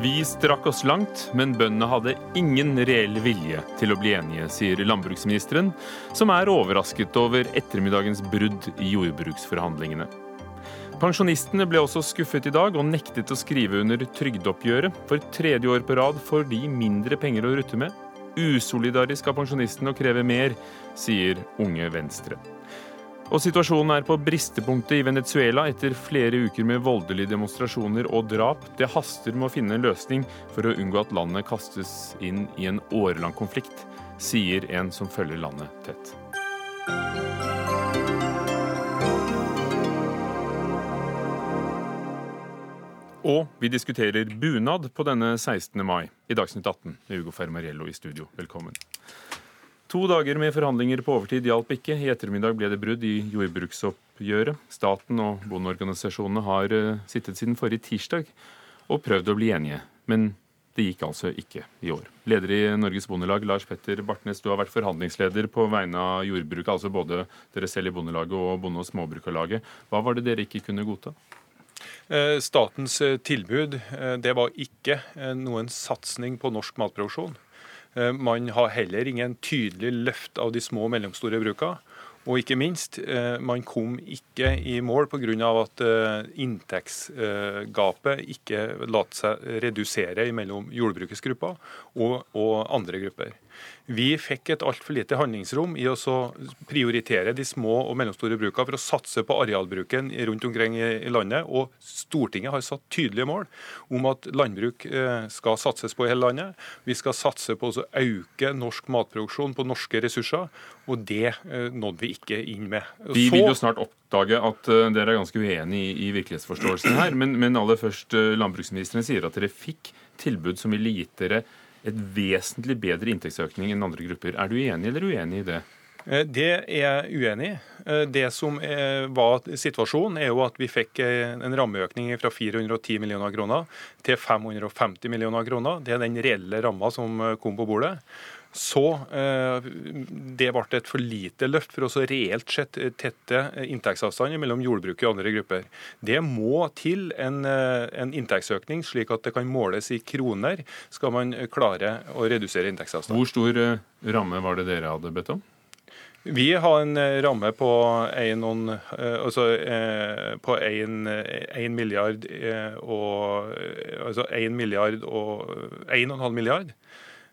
Vi strakk oss langt, men bøndene hadde ingen reell vilje til å bli enige, sier landbruksministeren, som er overrasket over ettermiddagens brudd i jordbruksforhandlingene. Pensjonistene ble også skuffet i dag og nektet å skrive under trygdeoppgjøret. For tredje år på rad får de mindre penger å rutte med. Usolidarisk av pensjonistene å kreve mer, sier Unge Venstre. Og situasjonen er på bristepunktet i Venezuela etter flere uker med voldelige demonstrasjoner og drap. Det haster med å finne en løsning for å unngå at landet kastes inn i en årelang konflikt, sier en som følger landet tett. Og vi diskuterer bunad på denne 16. mai i Dagsnytt 18 med Ugo Fermariello i studio. Velkommen. To dager med forhandlinger på overtid hjalp ikke. I ettermiddag ble det brudd i jordbruksoppgjøret. Staten og bondeorganisasjonene har eh, sittet siden forrige tirsdag og prøvd å bli enige. Men det gikk altså ikke i år. Leder i Norges Bondelag, Lars Petter Bartnes, du har vært forhandlingsleder på vegne av jordbruket, altså både dere selv i Bondelaget og Bonde- og Småbrukarlaget. Hva var det dere ikke kunne godta? Eh, statens eh, tilbud det var ikke noen satsing på norsk matproduksjon. Eh, man har heller ingen tydelig løft av de små og mellomstore brukene. Og ikke minst, eh, man kom ikke i mål pga. at eh, inntektsgapet ikke lot seg redusere mellom jordbrukets grupper og, andre grupper. Vi fikk et altfor lite handlingsrom i å prioritere de små og mellomstore brukene for å satse på arealbruken rundt omkring i landet. Og Stortinget har satt tydelige mål om at landbruk eh, skal satses på i hele landet. Vi skal satse på å øke norsk matproduksjon på norske ressurser, og det eh, nådde vi ikke inn med. Vi vil jo snart oppdage at eh, dere er ganske uenige i virkelighetsforståelsen her, men, men aller først, landbruksministeren sier at dere fikk tilbud som ville gitt dere et vesentlig bedre inntektsøkning enn andre grupper. Er du enig eller uenig i det? Eh, det er jeg uenig i. Eh, det som var situasjonen, er jo at vi fikk eh, en rammeøkning fra 410 millioner kroner til 550 millioner kroner. Det er den reelle ramma som kom på bordet så eh, det ble et for lite løft for å reelt sett tette inntektsavstander mellom jordbruket og andre grupper. Det må til en, eh, en, inntektsøkning, slik at det kan måles i kroner, skal man klare å redusere inntektsavstand. Hvor stor eh, ramme var det dere hadde bedt om? Vi har en ramme på 1 altså, på milliard og altså 1 milliard og 1,5 milliard.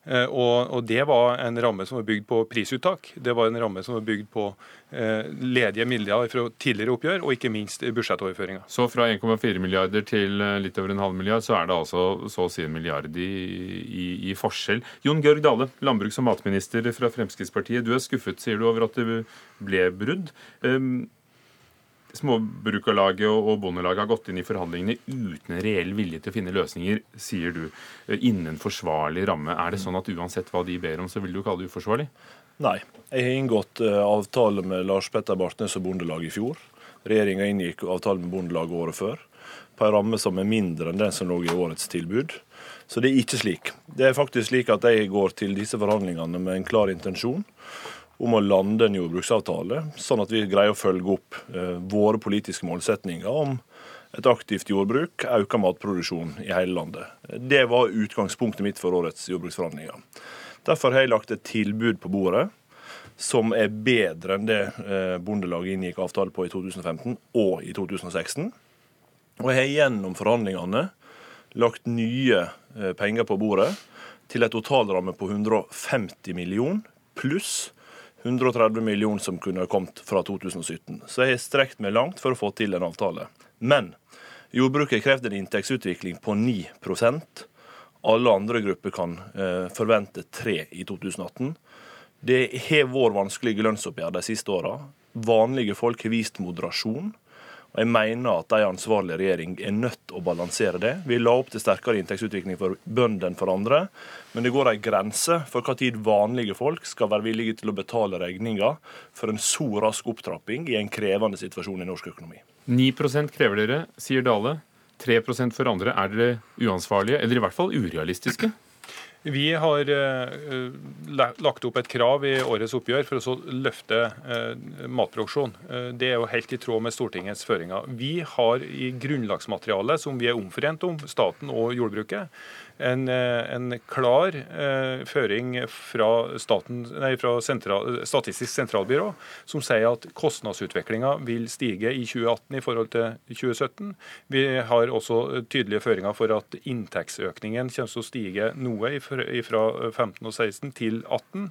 Eh, og, og, Det var en ramme som var bygd på prisuttak. Det var en ramme som var bygd på eh, ledige midler fra tidligere oppgjør, og ikke minst budsjettoverføringer. Så fra 1,4 milliarder til eh, litt over en halv milliard, så er det altså så å si en milliard i, i, i forskjell. Jon Georg Dale, landbruks- og matminister fra Fremskrittspartiet. Du er skuffet, sier du, over at det ble brudd. Um, Småbrukarlaget og Bondelaget har gått inn i forhandlingene uten en reell vilje til å finne løsninger, sier du, eh, innen forsvarlig ramme. Er det sånn at uansett hva de ber om, så vil du kalle det uforsvarlig? Nei. Jeg har inngått eh, avtale med Lars Petter Bartnes og Bondelaget i fjor. Regjeringa inngikk avtale med Bondelaget året før på en ramme som er mindre enn den som lå i årets tilbud. Så det er ikke slik. Det er faktisk slik at jeg går til disse forhandlingene med en klar intensjon om å lande en jordbruksavtale, sånn at vi greier å følge opp eh, våre politiske målsetninger om et aktivt jordbruk, økt matproduksjon i hele landet. Det var utgangspunktet mitt for årets jordbruksforhandlinger. Derfor har jeg lagt et tilbud på bordet som er bedre enn det eh, Bondelaget inngikk avtale på i 2015 og i 2016. Og jeg har gjennom forhandlingene lagt nye eh, penger på bordet til en totalramme på 150 millioner pluss 130 millioner som kunne ha kommet fra 2017. Så jeg har strekt meg langt for å få til en avtale. Men jordbruket har krevd en inntektsutvikling på 9% Alle andre grupper kan eh, forvente 3 i 2018. Det har vært vanskelige lønnsoppgjør de siste åra. Vanlige folk har vist moderasjon. Og Jeg mener at en ansvarlig regjering er nødt til å balansere det. Vi la opp til sterkere inntektsutvikling for bøndene enn for andre, men det går en grense for hva tid vanlige folk skal være villige til å betale regninga for en så rask opptrapping i en krevende situasjon i norsk økonomi. 9% krever dere, sier Dale. 3 for andre. Er dere uansvarlige, eller i hvert fall urealistiske? Vi har eh, lagt opp et krav i årets oppgjør for å løfte eh, matproduksjon. Eh, det er jo helt i tråd med Stortingets føringer. Vi har i grunnlagsmaterialet som vi er omforent om, staten og jordbruket, en, eh, en klar eh, føring fra, staten, nei, fra sentral, Statistisk sentralbyrå som sier at kostnadsutviklinga vil stige i 2018 i forhold til 2017. Vi har også tydelige føringer for at inntektsøkningen kommer til å stige noe fra 15 og 16 til 18.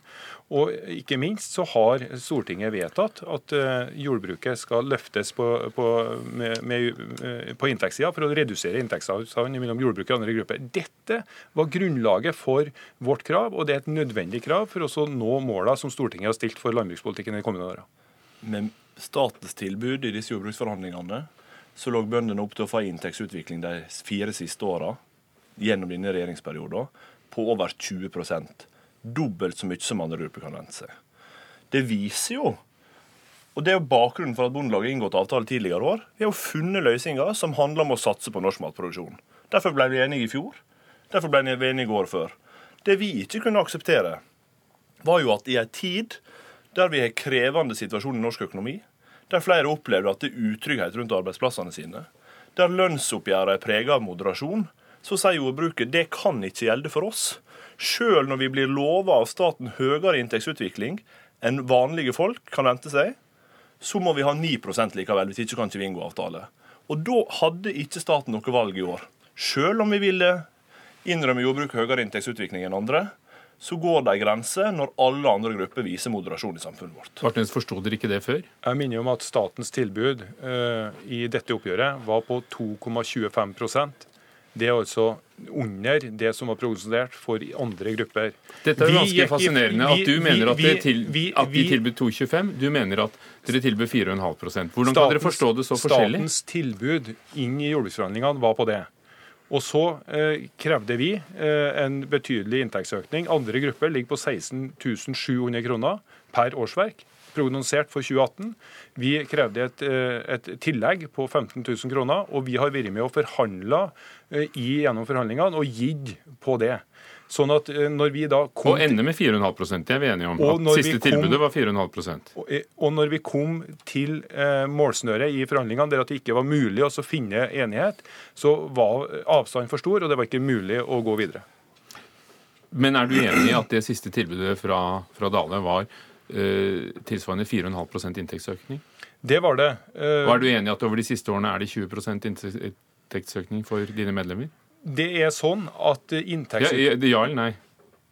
Og ikke minst så har Stortinget vedtatt at uh, jordbruket skal løftes på, på, med, med, uh, på inntektssida for å redusere inntektsavstanden mellom jordbruket og andre grupper. Dette var grunnlaget for vårt krav, og det er et nødvendig krav for å nå måla som Stortinget har stilt for landbrukspolitikken de kommende åra. Med statens tilbud i disse jordbruksforhandlingene så lå bøndene opp til å få inntektsutvikling de fire siste åra gjennom denne regjeringsperioden på over 20 dobbelt så mye som andre grupper kan vente seg. Det viser jo og Det er jo bakgrunnen for at Bondelaget har inngått avtale tidligere år. Vi har jo funnet løsninger som handler om å satse på norsk matproduksjon. Derfor ble vi enige i fjor. Derfor ble vi enige i år før. Det vi ikke kunne akseptere, var jo at i en tid der vi har krevende situasjon i norsk økonomi, der flere opplever at det er utrygghet rundt arbeidsplassene sine, der lønnsoppgjørene er preget av moderasjon, så sier jordbruket det kan ikke gjelde for oss. Sjøl når vi blir lova av staten høyere inntektsutvikling enn vanlige folk kan vente seg, så må vi ha 9 likevel, hvis ikke kan vi ikke inngå avtale. Og da hadde ikke staten noe valg i år. Sjøl om vi ville innrømme jordbruket høyere inntektsutvikling enn andre, så går det ei grense når alle andre grupper viser moderasjon i samfunnet vårt. Martins, Forsto dere ikke det før? Jeg minner om at statens tilbud uh, i dette oppgjøret var på 2,25 det er altså under det som var prognosert for andre grupper. Dette er jo ganske fascinerende at du mener at, til, at de tilbød 2,25. Du mener at dere tilbød 4,5 Hvordan statens, kan dere forstå det så forskjellig? Statens tilbud inn i jordbruksforhandlingene var på det. Og så eh, krevde vi eh, en betydelig inntektsøkning. Andre grupper ligger på 16 700 kroner per årsverk prognosert for 2018. Vi krevde et, eh, et, tillegg på 15 000 kroner, og vi har vært med og forhandla eh, gjennom forhandlingene og gitt på det. Sånn at eh, når vi da kom Og ende med 4,5 det er vi enige om. At siste kom, tilbudet var 4,5 og, og når vi kom til eh, målsnøret i forhandlingene der at det ikke var mulig å finne enighet, så var avstanden for stor, og det var ikke mulig å gå videre. Men er du enig i at det siste tilbudet fra, fra Dale var tilsvarende 4,5% inntektsøkning? Det var det. Og er du enig i at over de siste årene er det 20% inntektsøkning for dine medlemmer? Det er sånn at inntektsutviklinga ja, ja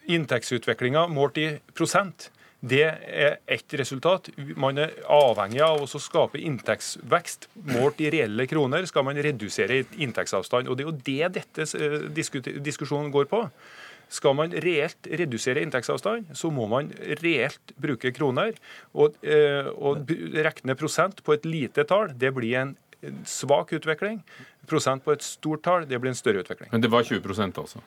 inntektsutviklinga målt i prosent, det er ett resultat. Man er avhengig av å skape inntektsvekst. Målt i reelle kroner skal man redusere inntektsavstand. Og Det er jo det dette eh, diskusjonen går på. Skal man reelt redusere inntektsavstand, så må man reelt bruke kroner. Og, eh, og regne prosent på et lite tall, det blir en svak utvikling. Prosent på et stort tall, det blir en større utvikling. Men det var 20% altså?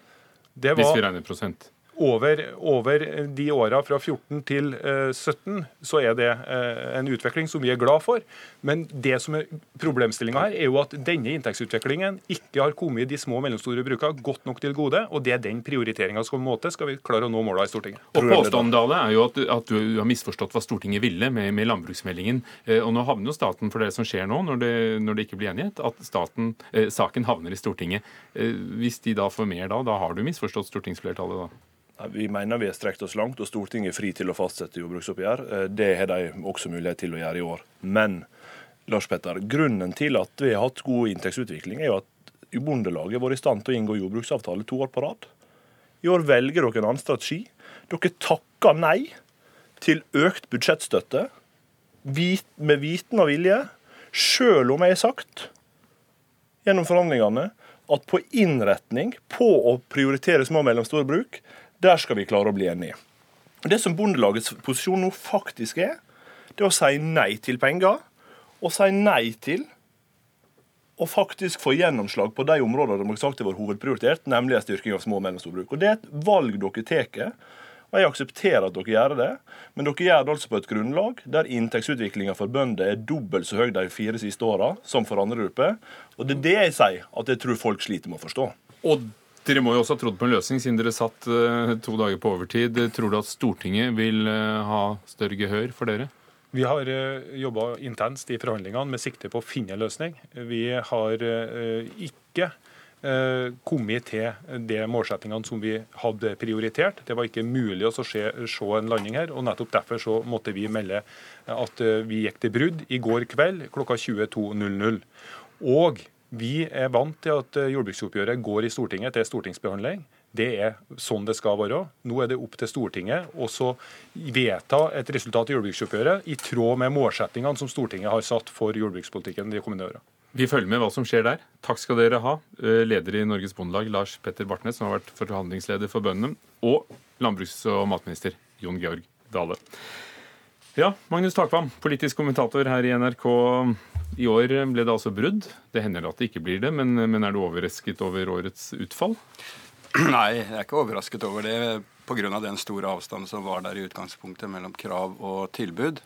Var, Hvis vi regner prosent? Over, over de åra fra 14 til 17 eh, så er det eh, en utvikling som vi er glad for. Men det som er problemstillinga her, er jo at denne inntektsutviklingen ikke har kommet de små og mellomstore brukene godt nok til gode. Og det er den prioriteringa som måte skal vi klare å nå måla i Stortinget. Og Påstanden Dale, er jo at, at, du har misforstått hva Stortinget ville med, med landbruksmeldingen. Eh, og nå havner jo staten for det som skjer nå, når det, når det ikke blir enighet, at staten, eh, saken havner i Stortinget. Eh, hvis de da får mer da, da har du misforstått stortingsflertallet da? Vi mener vi har strekt oss langt, og Stortinget er fri til å fastsette jordbruksoppgjør. Eh, det har de også mulighet til å gjøre i år. Men Lars Petter, grunnen til at vi har hatt god inntektsutvikling, er jo at Bondelaget har vært i stand til å inngå jordbruksavtale to år på rad. I år velger dere en annen strategi. Dere takker nei til økt budsjettstøtte med viten og vilje, sjøl om jeg har sagt gjennom forhandlingene at på innretning, på å prioritere små og mellomstore bruk, der skal vi klare å bli enige. Det som Bondelagets posisjon nå faktisk er, det er å si nei til penger, og si nei til å faktisk få gjennomslag på de områdene de har sagt har vært hovedprioritert, nemlig en styrking av små og mellomstore bruk. Og Det er et valg dere tar. Og Jeg aksepterer at dere gjør det, men dere gjør det altså på et grunnlag der inntektsutviklinga for bønder er dobbelt så høy de fire siste åra som for andre grupper. Og det er det jeg sier at jeg tror folk sliter med å forstå. Og Dere må jo også ha trodd på en løsning, siden dere satt uh, to dager på overtid. Tror du at Stortinget vil uh, ha større gehør for dere? Vi har uh, jobba intenst i forhandlingene med sikte på å finne en løsning. Vi har ikke kommet til de målsettingene som vi hadde prioritert. Det var ikke mulig å se, se en landing her. og Nettopp derfor så måtte vi melde at vi gikk til brudd i går kveld klokka 22.00. Og vi er vant til at eh, jordbruksoppgjøret går i Stortinget til stortingsbehandling. Det er sånn det skal være. Nå er det opp til Stortinget å vedta et resultat i jordbruksoppgjøret i tråd med målsettingene som Stortinget har satt for jordbrukspolitikken de kommende åra. Vi følger med hva som skjer der. Takk skal dere ha, eh, leder i Norges Bondelag Lars Petter Bartnes, som har vært forhandlingsleder for bøndene, og landbruks- og matminister Jon Georg Dale. Ja, Magnus Takvam, politisk kommentator her i NRK. I år ble det altså brudd. Det hender at det ikke blir det, men, men er du overrasket over årets utfall? Nei, jeg er ikke overrasket over det pga. den store avstanden som var der i utgangspunktet mellom krav og tilbud.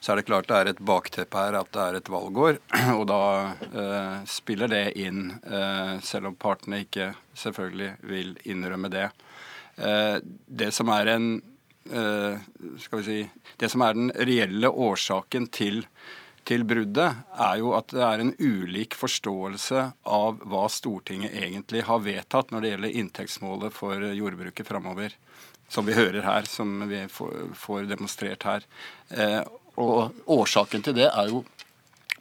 Så er det klart det er et bakteppe her at det er et valgår, og da eh, spiller det inn, eh, selv om partene ikke selvfølgelig vil innrømme det. Eh, det som er en eh, skal vi si, det som er den reelle årsaken til til bruddet, er jo at det er en ulik forståelse av hva Stortinget egentlig har vedtatt når det gjelder inntektsmålet for jordbruket framover. Som vi hører her, som vi får demonstrert her. Eh, og årsaken til det er jo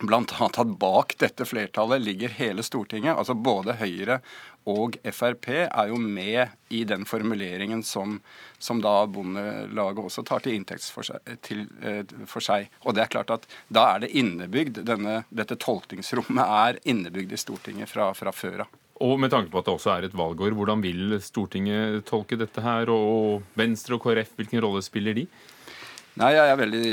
bl.a. at bak dette flertallet ligger hele Stortinget, altså både Høyre og Frp er jo med i den formuleringen som, som da Bondelaget også tar til inntekt for, eh, for seg, Og det er klart at da er det innebygd, denne, dette tolkningsrommet er innebygd i Stortinget fra, fra før av. Og med tanke på at det også er et valgår, hvordan vil Stortinget tolke dette her? Og Venstre og KrF, hvilken rolle spiller de? Nei, jeg er veldig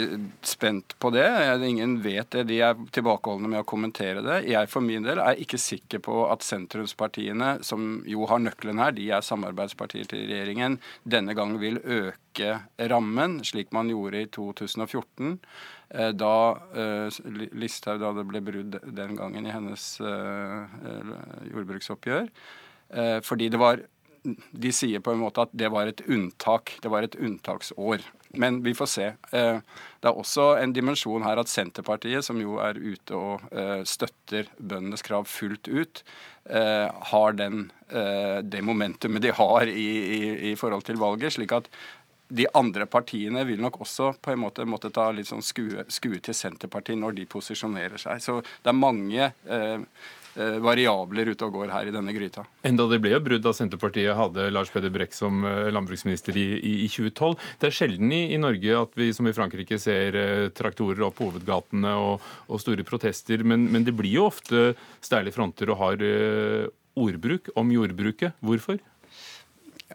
spent på det. Ingen vet det. De er tilbakeholdne med å kommentere det. Jeg for min del er ikke sikker på at sentrumspartiene, som jo har nøkkelen her, de er samarbeidspartier til regjeringen, denne gangen vil øke rammen, slik man gjorde i 2014. Eh, da eh, Listhaug, da det ble brudd den gangen i hennes eh, jordbruksoppgjør. Fordi det var de sier på en måte at det var et unntak. Det var et unntaksår. Men vi får se. Eh, det er også en dimensjon her at Senterpartiet, som jo er ute og eh, støtter bøndenes krav fullt ut, eh, har den, det momentumet de har i, i, i forhold til valget. slik at de andre partiene vil nok også på en måte måtte ta litt sånn skue, skue til Senterpartiet når de posisjonerer seg. Så det er mange eh, variabler ute og går her i denne gryta. Enda det ble jo brudd da Senterpartiet hadde Lars Peder Brekk som eh, landbruksminister i, i, i 2012. Det er sjelden i, i, Norge at vi som i Frankrike ser eh, traktorer opp hovedgatene og, og store protester, men, men, det blir jo ofte steile fronter og har eh, ordbruk om jordbruket. Hvorfor?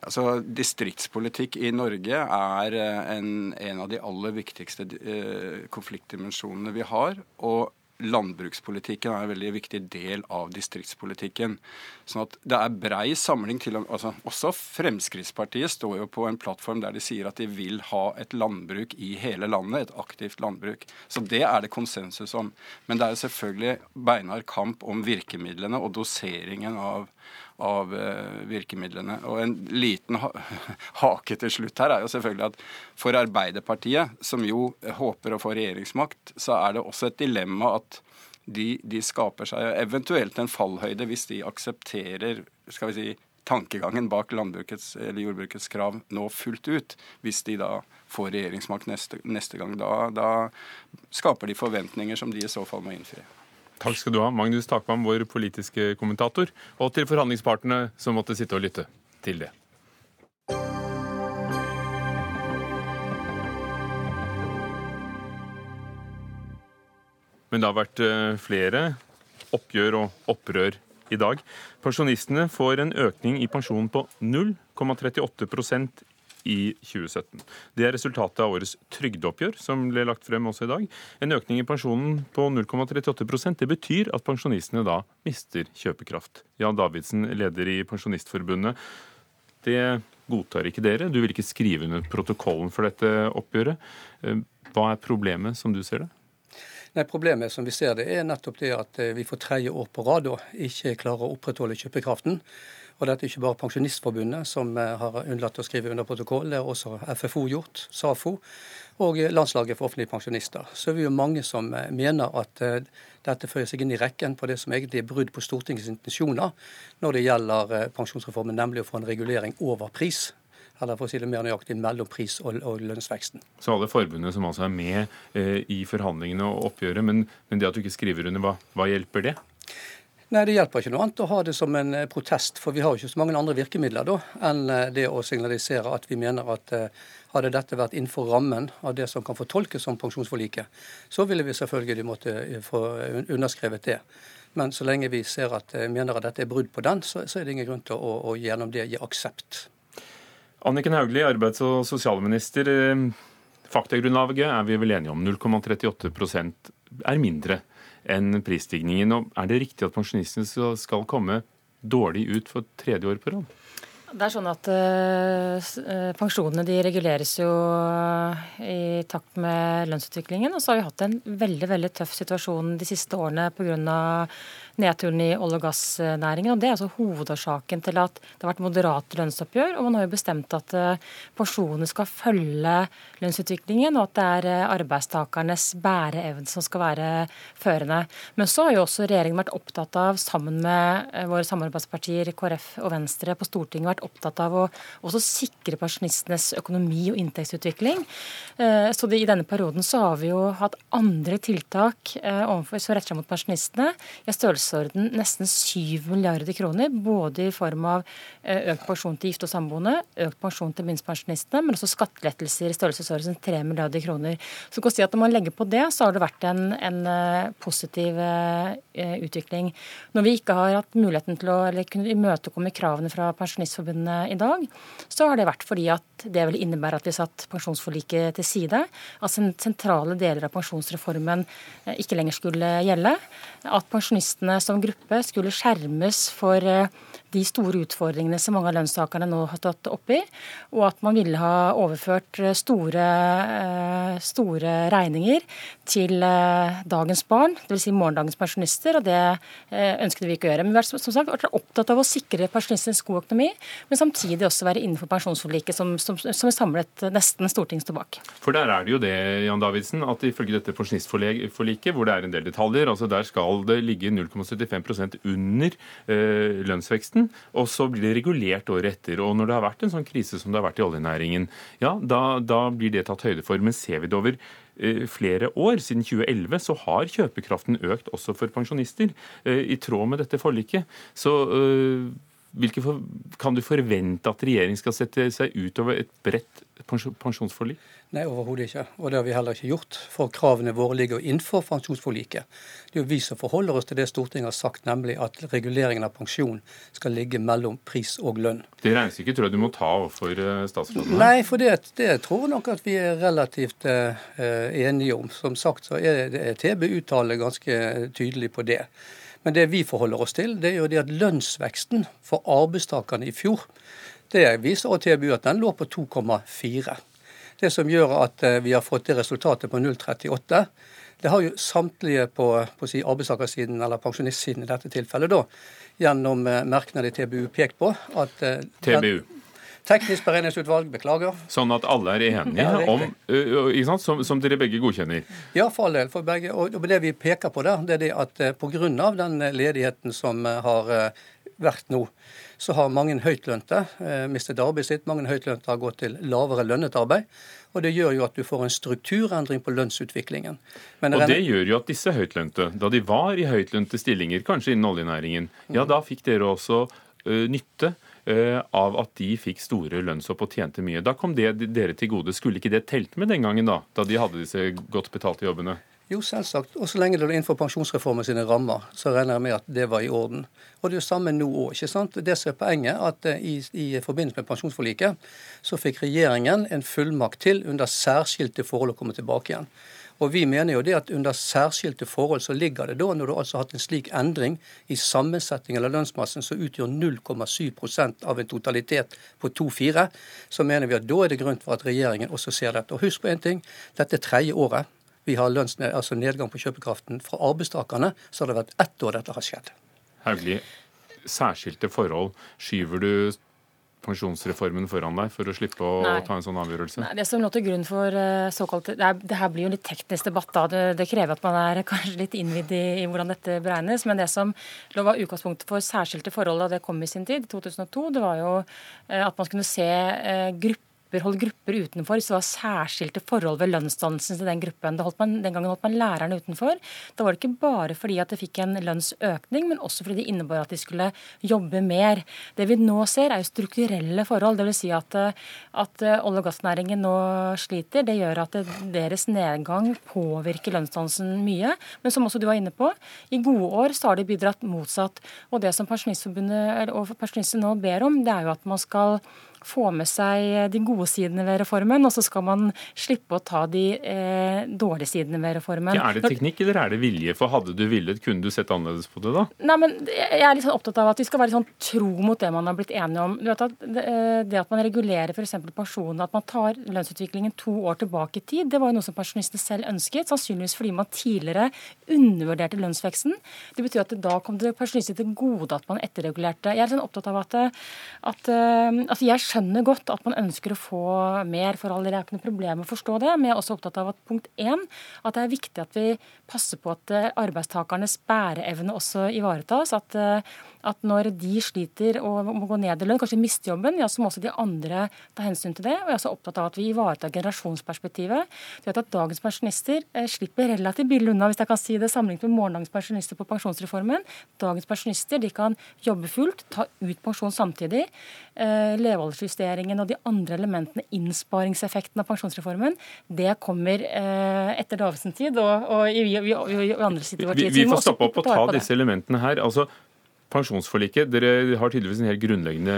Altså, Distriktspolitikk i Norge er en, en av de aller viktigste eh, konfliktdimensjonene vi har. og landbrukspolitikken er en veldig viktig del av distriktspolitikken. Sånn at det er brei samling til altså Også Fremskrittspartiet står jo på en plattform der de sier at de vil ha et landbruk i hele landet, et aktivt landbruk. Så det er det konsensus om. Men det er selvfølgelig beinhard kamp om virkemidlene og doseringen av av eh, virkemidlene. Og En liten hake til slutt her er jo selvfølgelig at for Arbeiderpartiet, som jo håper å få regjeringsmakt, så er det også et dilemma at de, de skaper seg eventuelt en fallhøyde hvis de aksepterer skal vi si, tankegangen bak landbrukets eller jordbrukets krav nå fullt ut. Hvis de da får regjeringsmakt neste, neste gang. Da, da skaper de forventninger som de i så fall må innfri. Takk skal du ha, Magnus Takvam, vår politiske kommentator, og til forhandlingspartene som måtte sitte og lytte til det. Men det har vært eh, flere oppgjør og opprør i dag. Pensjonistene får en økning i pensjonen på 0,38 i 2017. Det er resultatet av årets trygdeoppgjør, som ble lagt frem også i dag. En økning i pensjonen på 0,38 det betyr at pensjonistene da mister kjøpekraft. Jan Davidsen, leder i Pensjonistforbundet. Det godtar ikke dere. Du vil ikke skrive under protokollen for dette oppgjøret. Eh, hva er problemet, som du ser det? Nei, Problemet som vi ser det er nettopp det at eh, vi for tredje år på rad ikke klarer å opprettholde kjøpekraften. Og dette er ikke bare Pensjonistforbundet som har unnlatt å skrive under protokoll, det har også FFO gjort, SAFO og Landslaget for offentlige pensjonister. Så er vi jo mange som mener at dette føyer seg inn i rekken på det som egentlig er brudd på Stortingets intensjoner når det gjelder pensjonsreformen, nemlig å få en regulering over pris eller for å si det mer nøyaktig, mellom pris- og, og lønnsveksten. Så alle forbundene som altså er med eh, i forhandlingene og oppgjøret, men, men, det at du ikke skriver under, hva, hva hjelper det? Nei, Det hjelper ikke noe annet å ha det som en eh, protest, for vi har jo ikke så mange andre virkemidler da, enn eh, det å signalisere at vi mener at eh, hadde dette vært innenfor rammen av det som kan fortolkes som pensjonsforliket, så ville vi selvfølgelig måtte få underskrevet det. Men så lenge vi ser at, mener at dette er brudd på den, så, så er det ingen grunn til å, å gjennom det gi aksept. Anniken Hauglie, arbeids- og sosialminister. Faktagrunnlaget er vi vel enige om. 0,38% er mindre enn prisstigningen. Og er det riktig at pensjonistene skal komme dårlig ut for tredje år på rad? Det er sånn at uh, Pensjonene de reguleres jo i takt med lønnsutviklingen. Og så har vi hatt en veldig veldig tøff situasjon de siste årene pga nedturen i olje- og gassnæringen. og Det er altså hovedårsaken til at det har vært moderate lønnsoppgjør. Og man har jo bestemt at eh, pensjonene skal følge lønnsutviklingen, og at det er eh, arbeidstakernes bæreevne som skal være førende. Men så har jo også regjeringen vært opptatt av, sammen med eh, våre samarbeidspartier KrF og Venstre på Stortinget, vært opptatt av å også sikre pensjonistenes økonomi og inntektsutvikling. Så i denne perioden så har vi jo hatt andre tiltak overfor, som retter seg mot pensjonistene. i størrelse størrelsesorden nesten 7 milliarder kroner. Både i form av eh, økt pensjon til gifte og samboende, økt pensjon til minstepensjonistene, men også skattelettelser i størrelsesorden 3 milliarder kroner. Så kan si at Når man legger på det, så har det vært en, en eh, positiv uh, utvikling. Når vi ikke har hatt muligheten til å eller kunne imøtekomme kravene fra Pensjonistforbundet i dag, så har det vært fordi at det vil innebære at vi satt pensjonsforliket til side. At sentrale deler av pensjonsreformen ikke lenger skulle gjelde. At pensjonistene som gruppe skulle skjermes for eh, de store utfordringene som mange av lønnstakerne nå har stått oppi, og at man ville ha overført eh, store, eh, store regninger til dagens barn, dvs. Si morgendagens pensjonister, og det ønsket vi ikke å gjøre. Men vi har som sagt vært opptatt av å sikre pensjonistenes god økonomi, men samtidig også være innenfor pensjonsforliket, som, som, som er samlet nesten storting står bak. For der er det jo det, Jan Davidsen, at ifølge dette pensjonistforliket, hvor det er en del detaljer, altså der skal det ligge 0,75% under eh, lønnsveksten, og så blir det regulert året etter. Og når det har vært en sånn krise som det har vært i oljenæringen, ja, da, da blir det tatt høyde for. Men ser vi det over eh, flere år, siden 2011, så har kjøpekraften økt også for pensjonister, eh, i tråd med dette forliket. Så hvilke for, kan du forvente at regjeringen skal sette seg utover et bredt pensjonsforlik? Nei, overhodet ikke. Og det har vi heller ikke gjort. For kravene våre ligger innenfor pensjonsforliket. Det er jo vi som forholder oss til det Stortinget har sagt, nemlig at reguleringen av pensjon skal ligge mellom pris og lønn. Det regnestykket tror jeg du må ta overfor eh, statsråden? Nei, for det, det tror jeg nok at vi er relativt eh, enige om. Som sagt så er TB uttaler ganske tydelig på det. Men det vi forholder oss til, det er jo det at lønnsveksten for arbeidstakerne i fjor, det viser også TBU at den lå på 2,4. Det som gjør at eh, vi har fått det resultatet på 0,38, det har jo samtlige på, på si arbeidstakersiden, eller pensjonistsiden i dette tilfellet, da, gjennom eh, merknad i TBU pekt på at eh, TBU? Teknisk beregningsutvalg, beklager. Sånn at alle er enige ja, om ikke sant? Som, som, dere begge godkjenner? Ja, for all del. For begge. Og det vi peker på der, det er det at pga. den ledigheten som har vært nå, så har mange høytlønte eh, mistet arbeidet sitt. Mange høytlønte har gått til lavere lønnet arbeid. Og Det gjør jo at du får en strukturendring på lønnsutviklingen. Men og Det gjør jo at disse høytlønte, da de var i høytlønte stillinger, kanskje innen oljenæringen, ja da fikk dere også uh, nytte uh, av at de fikk store lønnsopp og tjente mye. Da kom det dere til gode. Skulle ikke det telt med den gangen, da? Da de hadde disse godt betalte jobbene? Jo, selvsagt. Og så lenge det er innenfor pensjonsreformen sine rammer, så regner jeg med at det var i orden. Og det er jo samme nå òg. ikke sant? Det som er poenget, at eh, i, i, forbindelse med pensjonsforliket så fikk regjeringen en fullmakt til under særskilte forhold å komme tilbake igjen. Og vi mener jo det at under særskilte forhold så ligger det da, når du altså har hatt en slik endring i sammensetning av lønnsmassen som utgjør 0,7% av en totalitet på 2-4, så mener vi at da er det grunn for at regjeringen også ser dette. Og husk på en ting, dette er tredje året vi har lønnsned, altså nedgang på kjøpekraften fra arbeidstakerne, så har det vært ett år dette har skjedd. Hauglie, særskilte forhold. Skyver du pensjonsreformen foran deg for å slippe å Nei. ta en sånn avgjørelse? Nei, det som lå til grunn for uh, såkalt det, er, det, her blir jo litt teknisk debatt. da, Det, det krever at man er kanskje litt innvidd i, i, hvordan dette beregnes. Men det som lå var utgangspunktet for særskilte forhold da det kom i sin tid, i 2002, det var jo uh, at man skulle se uh, grupper grupper, holdt grupper utenfor det var særskilte forhold ved lønnsdannelsen til den gruppen. Man, den gangen holdt man lærerne utenfor. Da var det ikke bare fordi at de fikk en lønnsøkning, men også fordi det innebar at de skulle jobbe mer. Det vi nå ser, er jo strukturelle forhold. Dvs. Si at, at olje- og gassnæringen nå sliter. Det gjør at deres nedgang påvirker lønnsdannelsen mye. Men som også du var inne på, i gode år så har de bidratt motsatt. Og det som Pensjonistforbundet og Pensjonistene nå ber om, det er jo at man skal få med seg de gode sidene ved reformen, og så skal man slippe å ta de eh, dårlige sidene ved reformen. Ja, er det teknikk eller er det vilje? For hadde du villet, kunne du sett annerledes på det da? Nei, men Jeg er litt sånn opptatt av at vi skal være sånn tro mot det man har blitt enige om. Du vet at eh, Det at man regulerer f.eks. pensjonen, at man tar lønnsutviklingen to år tilbake i tid, det var jo noe som pensjonistene selv ønsket. Sannsynligvis fordi man tidligere undervurderte lønnsveksten. Det betyr at da kom det pensjonister til gode at man etterregulerte. Jeg er sånn opptatt av at, at at jeg skjønner godt at man ønsker å få mer for alle. Det er ikke forstå det. Men jeg er også opptatt av at punkt én, at det er viktig at vi passer på at eh, arbeidstakernes bæreevne også ivaretas. At, eh, at når de sliter og må gå ned i lønn, kanskje miste jobben, ja, så må også de andre ta hensyn til det. Og jeg er også opptatt av at vi ivaretar generasjonsperspektivet. Du vet at Dagens pensjonister eh, slipper relativt billig unna, hvis jeg kan si det, sammenlignet med morgendagens pensjonister på pensjonsreformen. Dagens pensjonister de kan jobbe fullt, ta ut pensjon samtidig. Eh, levealdersjusteringen og de andre elementene, innsparingseffekten av pensjonsreformen, det kommer eh, etter Davidsens tid og, og i, i, i, i, andre sitter i vår tid. Vi, vi får stoppe opp og ta disse elementene her. altså pensjonsforliket. Dere har tydeligvis en helt grunnleggende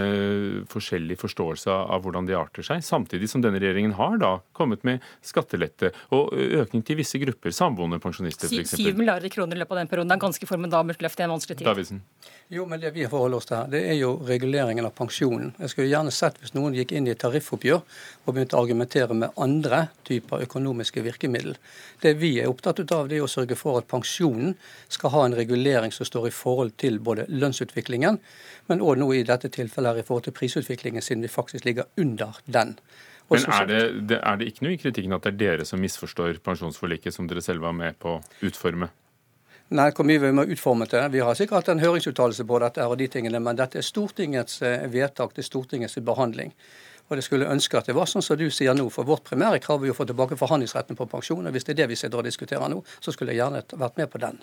forskjellig forståelse av hvordan de arter seg. Samtidig som denne regjeringen har da kommet med skattelette og økning til visse grupper. Samboende pensjonister f.eks. 7 milliarder kroner i løpet av den perioden. Det er ganske formidabelt løft i en vanskelig tid. Davidsen. Jo, men Det vi forholder oss til her, det er jo reguleringen av pensjonen. Jeg skulle gjerne sett hvis noen gikk inn i et tariffoppgjør og begynte å argumentere med andre typer økonomiske virkemiddel. Det vi er opptatt av, det er å sørge for at pensjonen skal ha en regulering som står i forhold til både lønnsutviklingen, men òg nå i dette tilfellet her i forhold til prisutviklingen, siden vi faktisk ligger under den. Men er det, er det ikke noe i kritikken at det er dere som misforstår pensjonsforliket, som dere selv var med på å utforme? Nei, hvor mye vi må utforme det. Vi har sikkert hatt en høringsuttalelse på dette, og de tingene, men dette er Stortingets eh, vedtak, det er Stortingets behandling. Og det skulle ønske at det var sånn som du sier nå, for vårt primære krav er jo å få tilbake forhandlingsretten på pensjon. og Hvis det er det vi sitter og diskuterer nå, så skulle jeg gjerne vært med på den.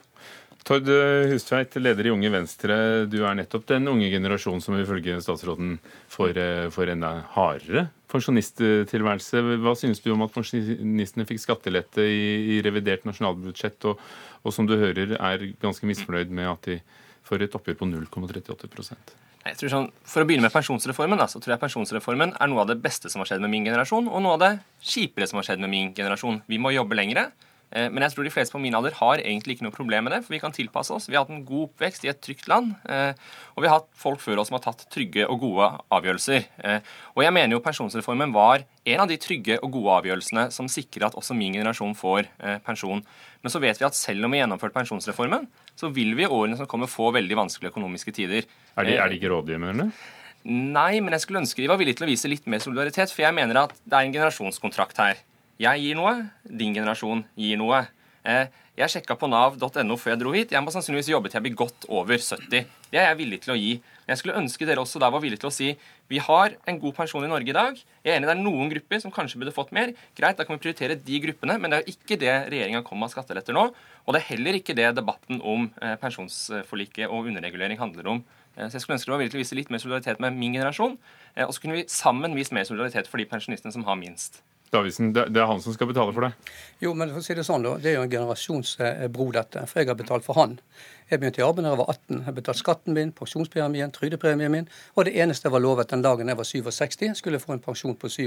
Tord Hustveit, leder i Unge Venstre. Du er nettopp den unge generasjonen som ifølge statsråden får, eh, får enda hardere pensjonisttilværelse. Hva synes du om at pensjonistene fikk skattelette i, i revidert nasjonalbudsjett, og, og, som du hører er ganske misfornøyd med at de får et oppgjør på 0,38% jeg tror sånn, For å begynne med pensjonsreformen, da, så tror jeg pensjonsreformen er noe av det beste som har skjedd med min generasjon, og noe av det kjipere som har skjedd med min generasjon. Vi må jobbe lengre. Eh, men jeg tror de fleste på min alder har egentlig ikke noe problem med det, for vi kan tilpasse oss. Vi har hatt en god oppvekst i et trygt land, eh, og vi har hatt folk før oss som har tatt trygge og gode avgjørelser. Eh, og jeg mener jo pensjonsreformen var en av de trygge og gode avgjørelsene som sikrer at også min generasjon får pensjon. Men så vet vi at selv om vi har gjennomført pensjonsreformen, så vil vi i årene som kommer få veldig vanskelige økonomiske tider. Er de, er de ikke du? Nei, men jeg skulle ønske de var villige til å vise litt mer solidaritet, for jeg mener at det er en generasjonskontrakt her. Jeg gir noe, din generasjon gir noe. Eh, jeg sjekka på nav.no før jeg dro hit. Jeg må sannsynligvis jobbe til jeg blir godt over 70. Det er jeg villig til å gi. Jeg skulle ønske dere også da var villige til å si vi har en god pensjon i Norge i dag. Jeg er enig det er noen grupper som kanskje burde fått mer. Greit, da kan vi prioritere de gruppene, men det er jo ikke det regjeringa kommer med skatteletter nå. Og det er heller ikke det debatten om eh, pensjonsforliket og underregulering handler om. Eh, så jeg skulle ønske dere var villig til å vise litt mer solidaritet med min generasjon. Og så kunne vi sammen vist mer solidaritet for de pensjonistene som har minst. Davidsen, det er han som skal betale for det? Jo, men for å si det sånn da, det er jo en generasjonsbro, dette. For jeg har betalt for han. Jeg begynte i arbeid da jeg var 18. Jeg har betalt skatten min, pensjonspremien, trygdepremien min. Og det eneste jeg var lovet den dagen jeg var 67, skulle få en pensjon på, 7,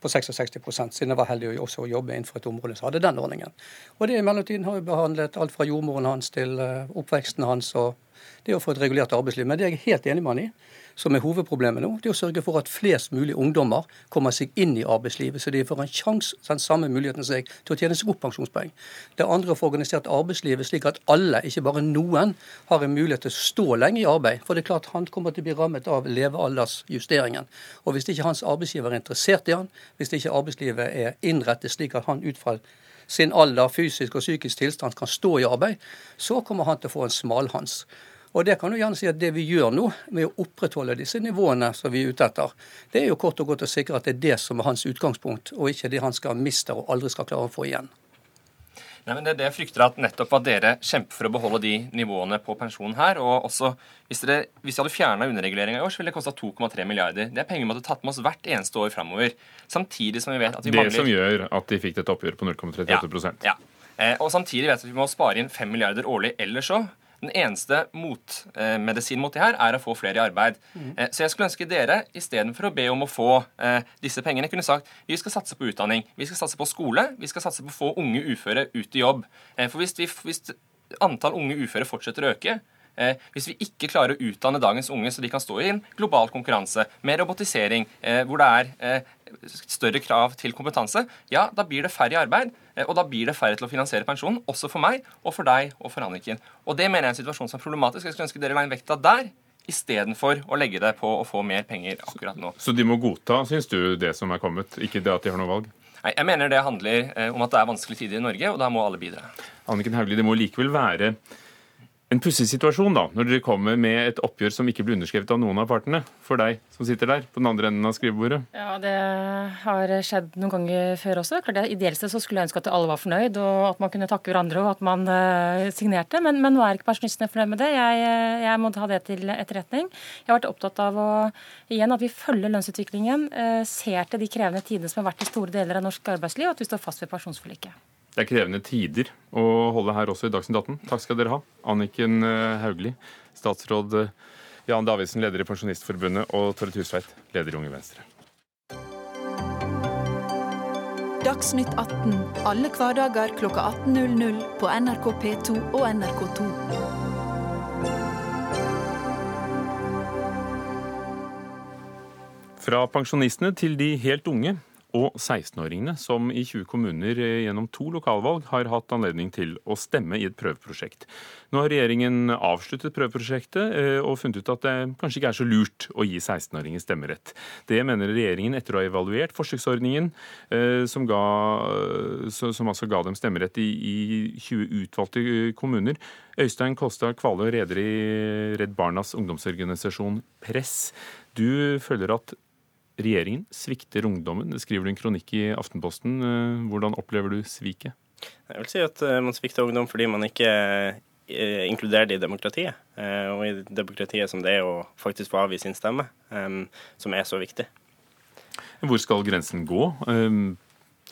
på 66 siden jeg var heldig også å jobbe innenfor et område som hadde den ordningen. Og det i mellomtiden har jeg behandlet alt fra jordmoren hans til eh, oppveksten hans og det å få et regulert arbeidsliv. Men det er jeg helt enig med han i som er hovedproblemet nå, det er å sørge for at flest mulig ungdommer kommer seg inn i arbeidslivet, så de får en sjanse, den samme muligheten seg, til å tjene seg opp pensjonspoeng. Det andre er å få organisert arbeidslivet slik at alle, ikke bare noen, har en mulighet til å stå lenge i arbeid. For det er klart han kommer til å bli rammet av levealdersjusteringen. Og hvis ikke hans arbeidsgiver er interessert i han, hvis ikke arbeidslivet er innrettet slik at han ut fra sin alder, fysisk og psykisk tilstand kan stå i arbeid, så kommer han til å få en smalhans. Og det kan du gjerne si at det vi gjør nå, med å opprettholde disse nivåene som vi er ute etter, det er jo kort og godt å sikre at det er det som er hans utgangspunkt, og ikke det han skal miste og aldri skal klare å få igjen. Nei, men det er det jeg frykter at nettopp at dere kjemper for å beholde de nivåene på pensjonen her. og også Hvis dere, hvis hadde fjerna underreguleringa i år, så ville det kosta 2,3 milliarder. Det er penger vi måtte tatt med oss hvert eneste år framover. Samtidig som vi vet at vi det mangler Det som gjør at de fikk dette oppgjøret på 0,38 ja, ja. Eh, og samtidig vet vi at vi må spare inn 5 milliarder årlig ellers òg. Den eneste motmedisin mot det her er å få flere i arbeid. Mm. Så jeg skulle ønske dere istedenfor å be om å få eh, disse pengene, kunne sagt vi skal satse på utdanning, vi skal satse på skole, vi skal satse på å få unge uføre ut i jobb. Eh, for hvis, vi, hvis antall unge uføre fortsetter å øke, Eh, hvis vi ikke klarer å utdanne dagens unge så de kan stå i en global konkurranse med robotisering, eh, hvor det er eh, større krav til kompetanse, ja, da blir det færre i arbeid. Og da blir det færre til å finansiere pensjonen, også for meg og for deg og for Anniken. Og det mener jeg er en situasjon som er problematisk. Jeg skulle ønske dere la inn vekta der istedenfor å legge det på å få mer penger akkurat nå. Så de må godta, syns du, det som er kommet, ikke det at de har noe valg? Nei, Jeg mener det handler om at det er vanskelige tider i Norge, og da må alle bidra. Anniken Hauglie, det må likevel være en pussig situasjon da, når dere kommer med et oppgjør som ikke blir underskrevet av noen av partene, for deg som sitter der på den andre enden av skrivebordet? Ja, Det har skjedd noen ganger før også. Klart, Ideelt sett så skulle jeg ønske at alle var fornøyd, og at man kunne takke hverandre og at man uh, signerte. Men, men, nå er ikke pensjonistene fornøyd med det. Jeg, jeg må ta det til etterretning. Jeg har vært opptatt av å, igjen, at vi følger lønnsutviklingen, uh, ser til de krevende tidene som har vært i store deler av norsk arbeidsliv, og at vi står fast ved pensjonsforliket. Det er krevende tider å holde her også i Dagsnytt 18. Takk skal dere ha. Anniken eh, Hauglie, statsråd eh, Jan Davidsen, leder i Pensjonistforbundet, og Tore Tusveit, leder i Unge Venstre. Dagsnytt 18 alle hverdager klokka 18.00 på NRK P2 og NRK2. Fra pensjonistene til de helt unge og 16-åringene, som i 20 kommuner eh, gjennom to lokalvalg har hatt anledning til å stemme i et prøveprosjekt. Nå har regjeringen avsluttet prøveprosjektet eh, og funnet ut at det kanskje ikke er så lurt å gi 16-åringer stemmerett. Det mener regjeringen etter å ha evaluert forsøksordningen, eh, som, ga, som altså ga dem stemmerett i, i 20 utvalgte kommuner. Øystein Kolstad Kvalø, leder i Redd Barnas ungdomsorganisasjon Press. Du føler at regjeringen svikter ungdommen. Det skriver du en kronikk i Aftenposten. Eh, hvordan opplever du sviket? Jeg vil si at eh, man svikter ungdom fordi man ikke eh, inkluderer det i demokratiet. Og i demokratiet som det er å faktisk få avgi sin stemme, som er så viktig. Hvor skal grensen gå?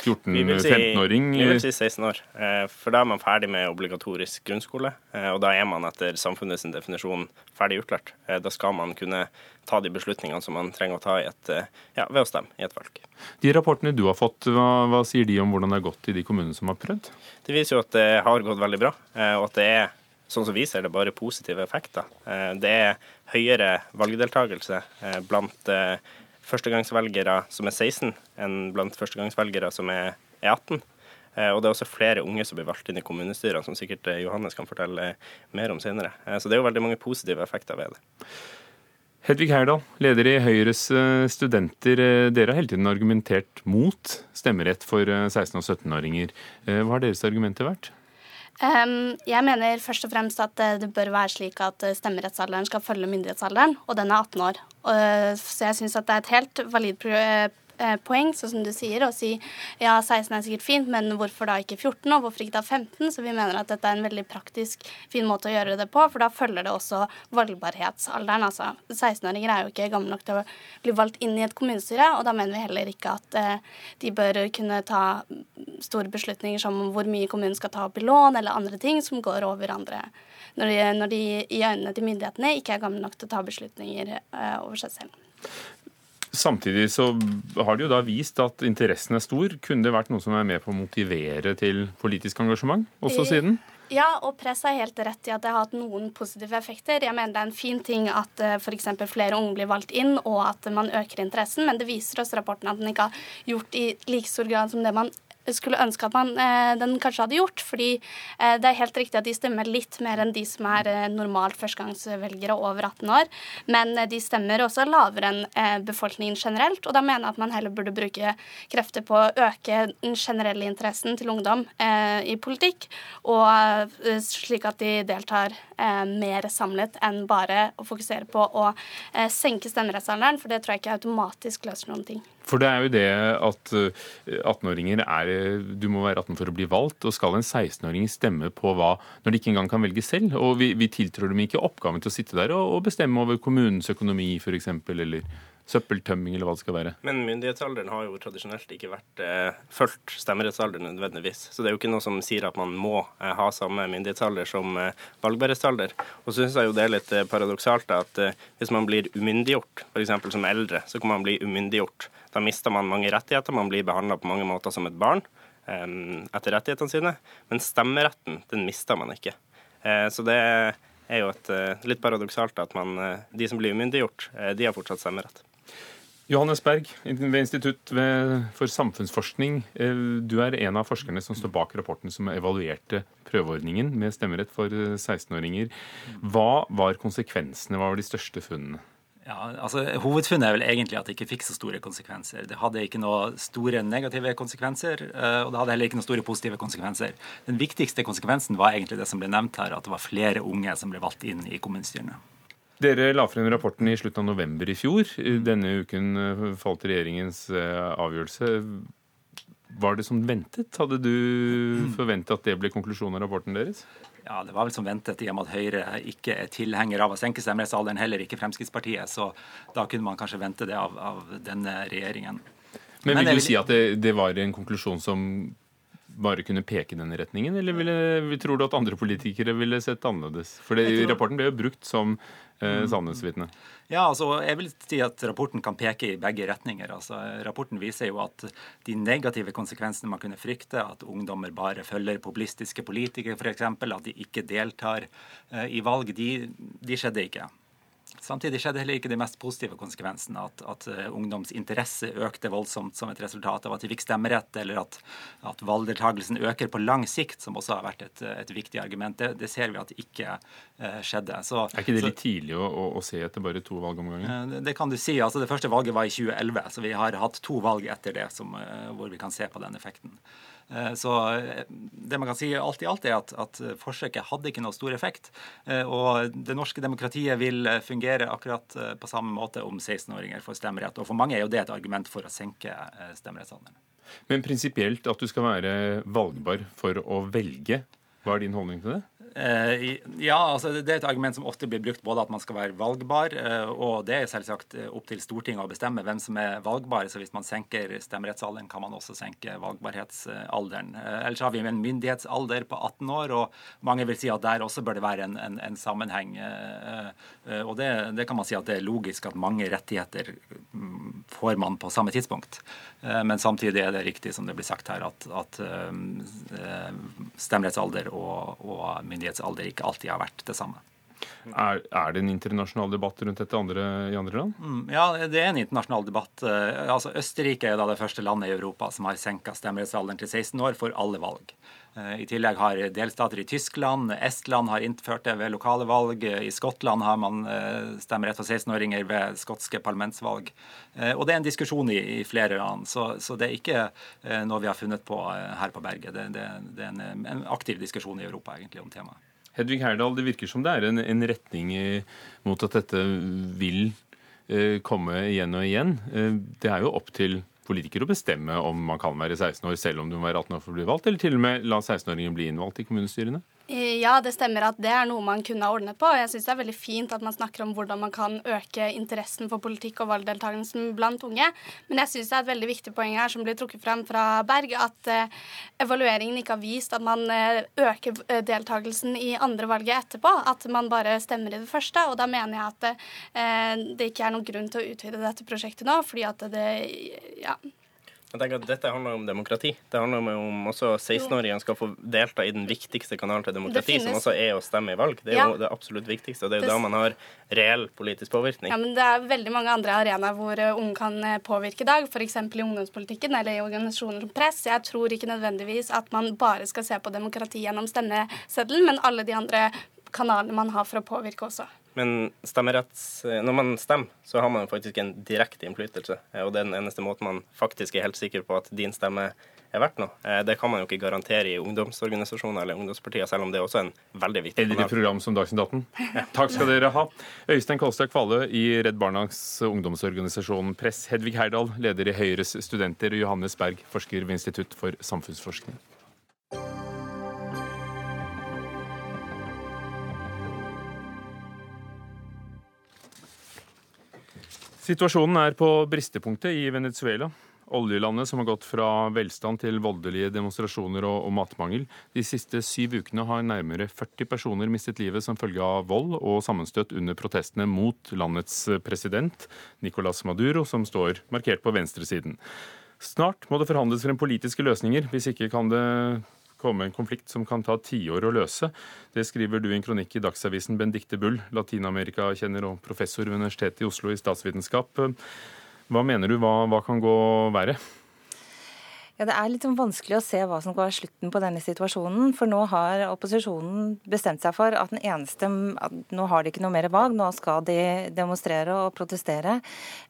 14-15-åring? Vi vil si 16 år. Eh, for da er man ferdig med obligatorisk grunnskole. Eh, og da er man etter samfunnets definisjon ferdig utlært. Eh, da skal man kunne ta de beslutningene som man trenger å ta et, ja, ved å stemme i et valg. De rapportene du har fått, hva, hva sier de om hvordan det har gått i de kommunene som har prøvd? Det viser jo at det har gått veldig bra, og at det er sånn som vi ser det, bare positive effekter. Det er høyere valgdeltakelse blant førstegangsvelgere som er 16, enn blant førstegangsvelgere som er 18. Eh, og det er også flere unge som blir valgt inn i kommunestyrene, som sikkert eh, Johannes kan fortelle mer om senere. Eh, så det er jo veldig mange positive effekter ved det. Hedvig Herdal, leder i Høyres studenter. Dere har hele tiden argumentert mot stemmerett for 16- og 17-åringer. Hva har deres argumenter vært? Jeg mener først og fremst at det bør være slik at stemmerettsalderen skal følge myndighetsalderen, og den er 18 år. Uh, så jeg syns at det er et helt valid Eh, poeng, sånn som du sier, og si ja, 16 er sikkert fint, men hvorfor da ikke 14, og hvorfor ikke da 15? Så vi mener at dette er en veldig praktisk, fin måte å gjøre det på, for da følger det også valgbarhetsalderen. Altså 16-åringer er jo ikke gamle nok til å bli valgt inn i et kommunestyre, og da mener vi heller ikke at eh, de bør kunne ta store beslutninger som hvor mye kommunen skal ta opp i lån, eller andre ting som går over andre. Når de, når de i øynene til myndighetene ikke er gamle nok til å ta beslutninger eh, over seg selv. Samtidig så har det jo da vist at interessen er stor. Kunne det vært noe som er med på å motivere til politisk engasjement også siden? Ja, og press er helt rett i at det har hatt noen positive effekter. Jeg mener det er en fin ting at uh, f.eks. flere unge blir valgt inn, og at man øker interessen, men det viser oss rapporten at den ikke har gjort i like stor grad som det man skulle ønske at man, eh, den kanskje hadde gjort. fordi eh, det er helt riktig at de stemmer litt mer enn de som er eh, normalt førstegangsvelgere over 18 år. Men de stemmer også lavere enn befolkningen generelt. Og da mener jeg at man heller burde bruke krefter på å øke den generelle interessen til ungdom i politikk, og slik at de deltar mer samlet enn bare å fokusere på å senke stemmerettsalderen, for det tror jeg ikke automatisk løser noen ting. For det er jo det at 18-åringer eh, er Du må være 18 for å bli valgt. Og skal en 16-åring stemme på hva når de ikke engang kan velge selv? Og vi, vi tiltrår dem ikke oppgaven til å sitte der og, og bestemme over kommunens økonomi, f.eks., eller søppeltømming, eller hva det skal være. Men myndighetsalderen har jo tradisjonelt ikke vært eh, fulgt stemmerettsalderen nødvendigvis. Så det er jo ikke noe som sier at man må eh, ha samme myndighetsalder som eh, valgbarhetsalder. Og så syns jeg jo det er litt eh, paradoksalt at eh, hvis man blir umyndiggjort, f.eks. som eldre, så kan man bli umyndiggjort. Da mister man mange rettigheter. Man blir behandla på mange måter som et barn eh, etter rettighetene sine. Men stemmeretten, den mister man ikke. Eh, så det er jo et, litt paradoksalt at man, de som blir umyndiggjort, de har fortsatt stemmerett. Johannes Berg ved Institutt for samfunnsforskning. Eh, du er en av forskerne som står bak rapporten som evaluerte prøveordningen med stemmerett for 16-åringer. Eh, hva var konsekvensene, hva var de største funnene? Ja, altså Hovedfunnet er vel egentlig at det ikke fikk så store konsekvenser. Det hadde ikke noen store negative konsekvenser, eh, og det hadde heller ikke noen store positive konsekvenser. Den viktigste konsekvensen var egentlig det som ble nevnt her, at det var flere unge som ble valgt inn i kommunestyrene. Dere la frem rapporten i slutten av november i fjor. Denne uken eh, falt regjeringens eh, avgjørelse. Var det som ventet? Hadde du forventet at det ble konklusjonen av rapporten deres? Ja, det var vel som ventet, i og med at Høyre ikke er tilhenger av å senke stemmerettsalderen, heller ikke Fremskrittspartiet. Så da kunne man kanskje vente det av, av denne regjeringen. Men vil Men du si at det, det var en konklusjon som bare kunne peke i denne retningen, eller ville, tror du at andre politikere ville sett annerledes? For rapporten ble jo brukt som eh, sannhetsvitne. Ja, altså, jeg vil si at Rapporten kan peke i begge retninger. Altså, rapporten viser jo at de negative konsekvensene man kunne frykte, at ungdommer bare følger populistiske politikere f.eks., at de ikke deltar eh, i valg, de, de skjedde ikke. Samtidig skjedde heller ikke de mest positive konsekvensene. At, at uh, ungdoms interesse økte voldsomt som et resultat av at de fikk stemmerett, eller at, at valgdeltakelsen øker på lang sikt, som også har vært et, et viktig argument. Det, det, ser vi at ikke uh, skjedde. Så, er ikke det litt så, tidlig å, å, å, se etter bare to valgomganger? Uh, det, det, kan du si. altså Det første valget var i 2011, så vi har hatt to valg etter det som, hvor vi kan se på den effekten. Eh, så eh, det man kan si alt i alt, er at, at forsøket hadde ikke noe stor effekt. Eh, og det norske demokratiet vil fungere akkurat på samme måte om 16-åringer får stemmerett. Og for mange er jo det et argument for å senke stemmerettsalderen. Men prinsipielt at du skal være valgbar for å velge, hva er din holdning til det? Eh, ja, altså det er et argument som ofte blir brukt, både at man skal være valgbar, eh, og det er selvsagt eh, opp til Stortinget å bestemme hvem som er valgbar. Så hvis man senker stemmerettsalderen, kan man også senke valgbarhetsalderen. Ellers har vi en myndighetsalder på 18 år, og mange vil si at der også bør det være en, en, en sammenheng. Og det, det, kan man si at det er logisk at mange rettigheter mm, får man på samme tidspunkt. Men samtidig er det riktig som det blir sagt her, at, at stemmerettsalder og, og myndighetsalder myndighetsalder ikke alltid har vært det samme. Er, er, det en internasjonal debatt rundt dette andre, i andre land? Mm, ja, det er en internasjonal debatt. Eh, altså, Østerrike er da det første landet i Europa som har senka stemmerettsalderen til 16 år for alle valg. Eh, I tillegg har delstater i Tyskland, Estland har innført det ved lokale valg. I Skottland har man eh, stemmerett for 16-åringer ved skotske parlamentsvalg. Og det er en diskusjon i, i flere land, så, så, det er ikke noe vi har funnet på her på berget. Det, det, det er en, en aktiv diskusjon i Europa egentlig om temaet. Hedvig Herdal, det virker som det er en, en retning mot at dette vil eh, komme igjen og igjen. Eh, det er jo opp til politikere å bestemme om man kan være 16 år selv om du må være 18 år for å bli valgt, eller til og med la 16-åringer bli innvalgt i kommunestyrene? Eh, ja, det stemmer at det er noe man kunne ha ordnet på. Jeg syns det er veldig fint at man snakker om hvordan man kan øke interessen for politikk og valgdeltakelsen blant unge. Men jeg syns det er et veldig viktig poeng her som blir trukket frem fra Berg, at uh, evalueringen ikke har vist at man uh, øker deltakelsen i andre valget etterpå. At man bare stemmer i det første. Og da mener jeg at det ikke er noen grunn til å utvide dette prosjektet nå, fordi at det ja, Jeg tenker at Dette handler om demokrati. Det handler om også 16-åringene skal få delta i den viktigste kanalen til demokrati, som også er å stemme i valg. Det er ja. jo det absolutt viktigste. og Det er jo da man har reell politisk påvirkning. Ja, men Det er veldig mange andre arenaer hvor eh, unge kan eh, påvirke i dag, f.eks. i ungdomspolitikken eller i organisasjoner som press. Jeg tror ikke nødvendigvis at man bare skal se på demokrati gjennom stemmeseddelen, men alle de andre kanalene man har for å påvirke også. Men når man stemmer, så har man faktisk en direkte innflytelse. Og det er den eneste måten man faktisk er helt sikker på at din stemme er verdt noe. Eh, det kan man jo ikke garantere i ungdomsorganisasjoner eller ungdomspartier, selv om det er også en veldig viktig Eller i program som Dagsnytt 18. Ja. Takk skal dere ha. Øystein Kolstad Kvale i Redd Barnas ungdomsorganisasjon Press, Hedvig Herdal, leder i Høyres studenter, og Johannes Berg, forsker ved Institutt for samfunnsforskning. Situasjonen er på bristepunktet i Venezuela. Oljelandet som har gått fra velstand til voldelige demonstrasjoner og, og, matmangel. De siste syv ukene har nærmere 40 personer mistet livet som følge av vold og sammenstøt under protestene mot landets president, Nicolas Maduro, som står markert på venstresiden. Snart må det forhandles frem politiske løsninger. Hvis ikke kan det komme en konflikt som kan ta tiår å løse. Det skriver du i en kronikk i Dagsavisen, Bendikte Bull, latinamerikakjenner og professor ved Universitetet i Oslo i statsvitenskap. Hva mener du, hva, hva kan gå verre? Ja, Det er litt sånn vanskelig å se hva som går slutten på denne situasjonen. For nå har opposisjonen bestemt seg for at den eneste Nå har de ikke noe mer valg, nå skal de demonstrere og protestere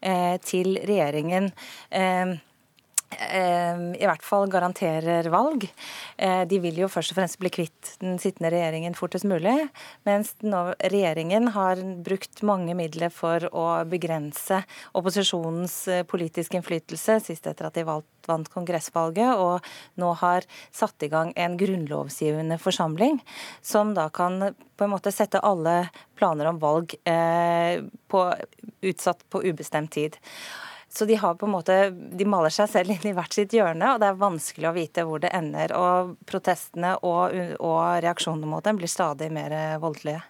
eh, til regjeringen. Eh, i hvert fall garanterer valg. Eh, de vil jo først og fremst bli kvitt den sittende regjeringen fortest mulig. Mens regjeringen har brukt mange midler for å begrense opposisjonens eh, politiske innflytelse, sist etter at de vant kongressvalget, og nå har satt i gang en grunnlovsgivende forsamling, som da kan på en måte sette alle planer om valg på, utsatt på ubestemt tid. Så de har på en måte, de maler seg selv inn i hvert sitt hjørne, og det er vanskelig å vite hvor det ender. Og protestene og, og reaksjonene mot dem blir stadig mer voldelige.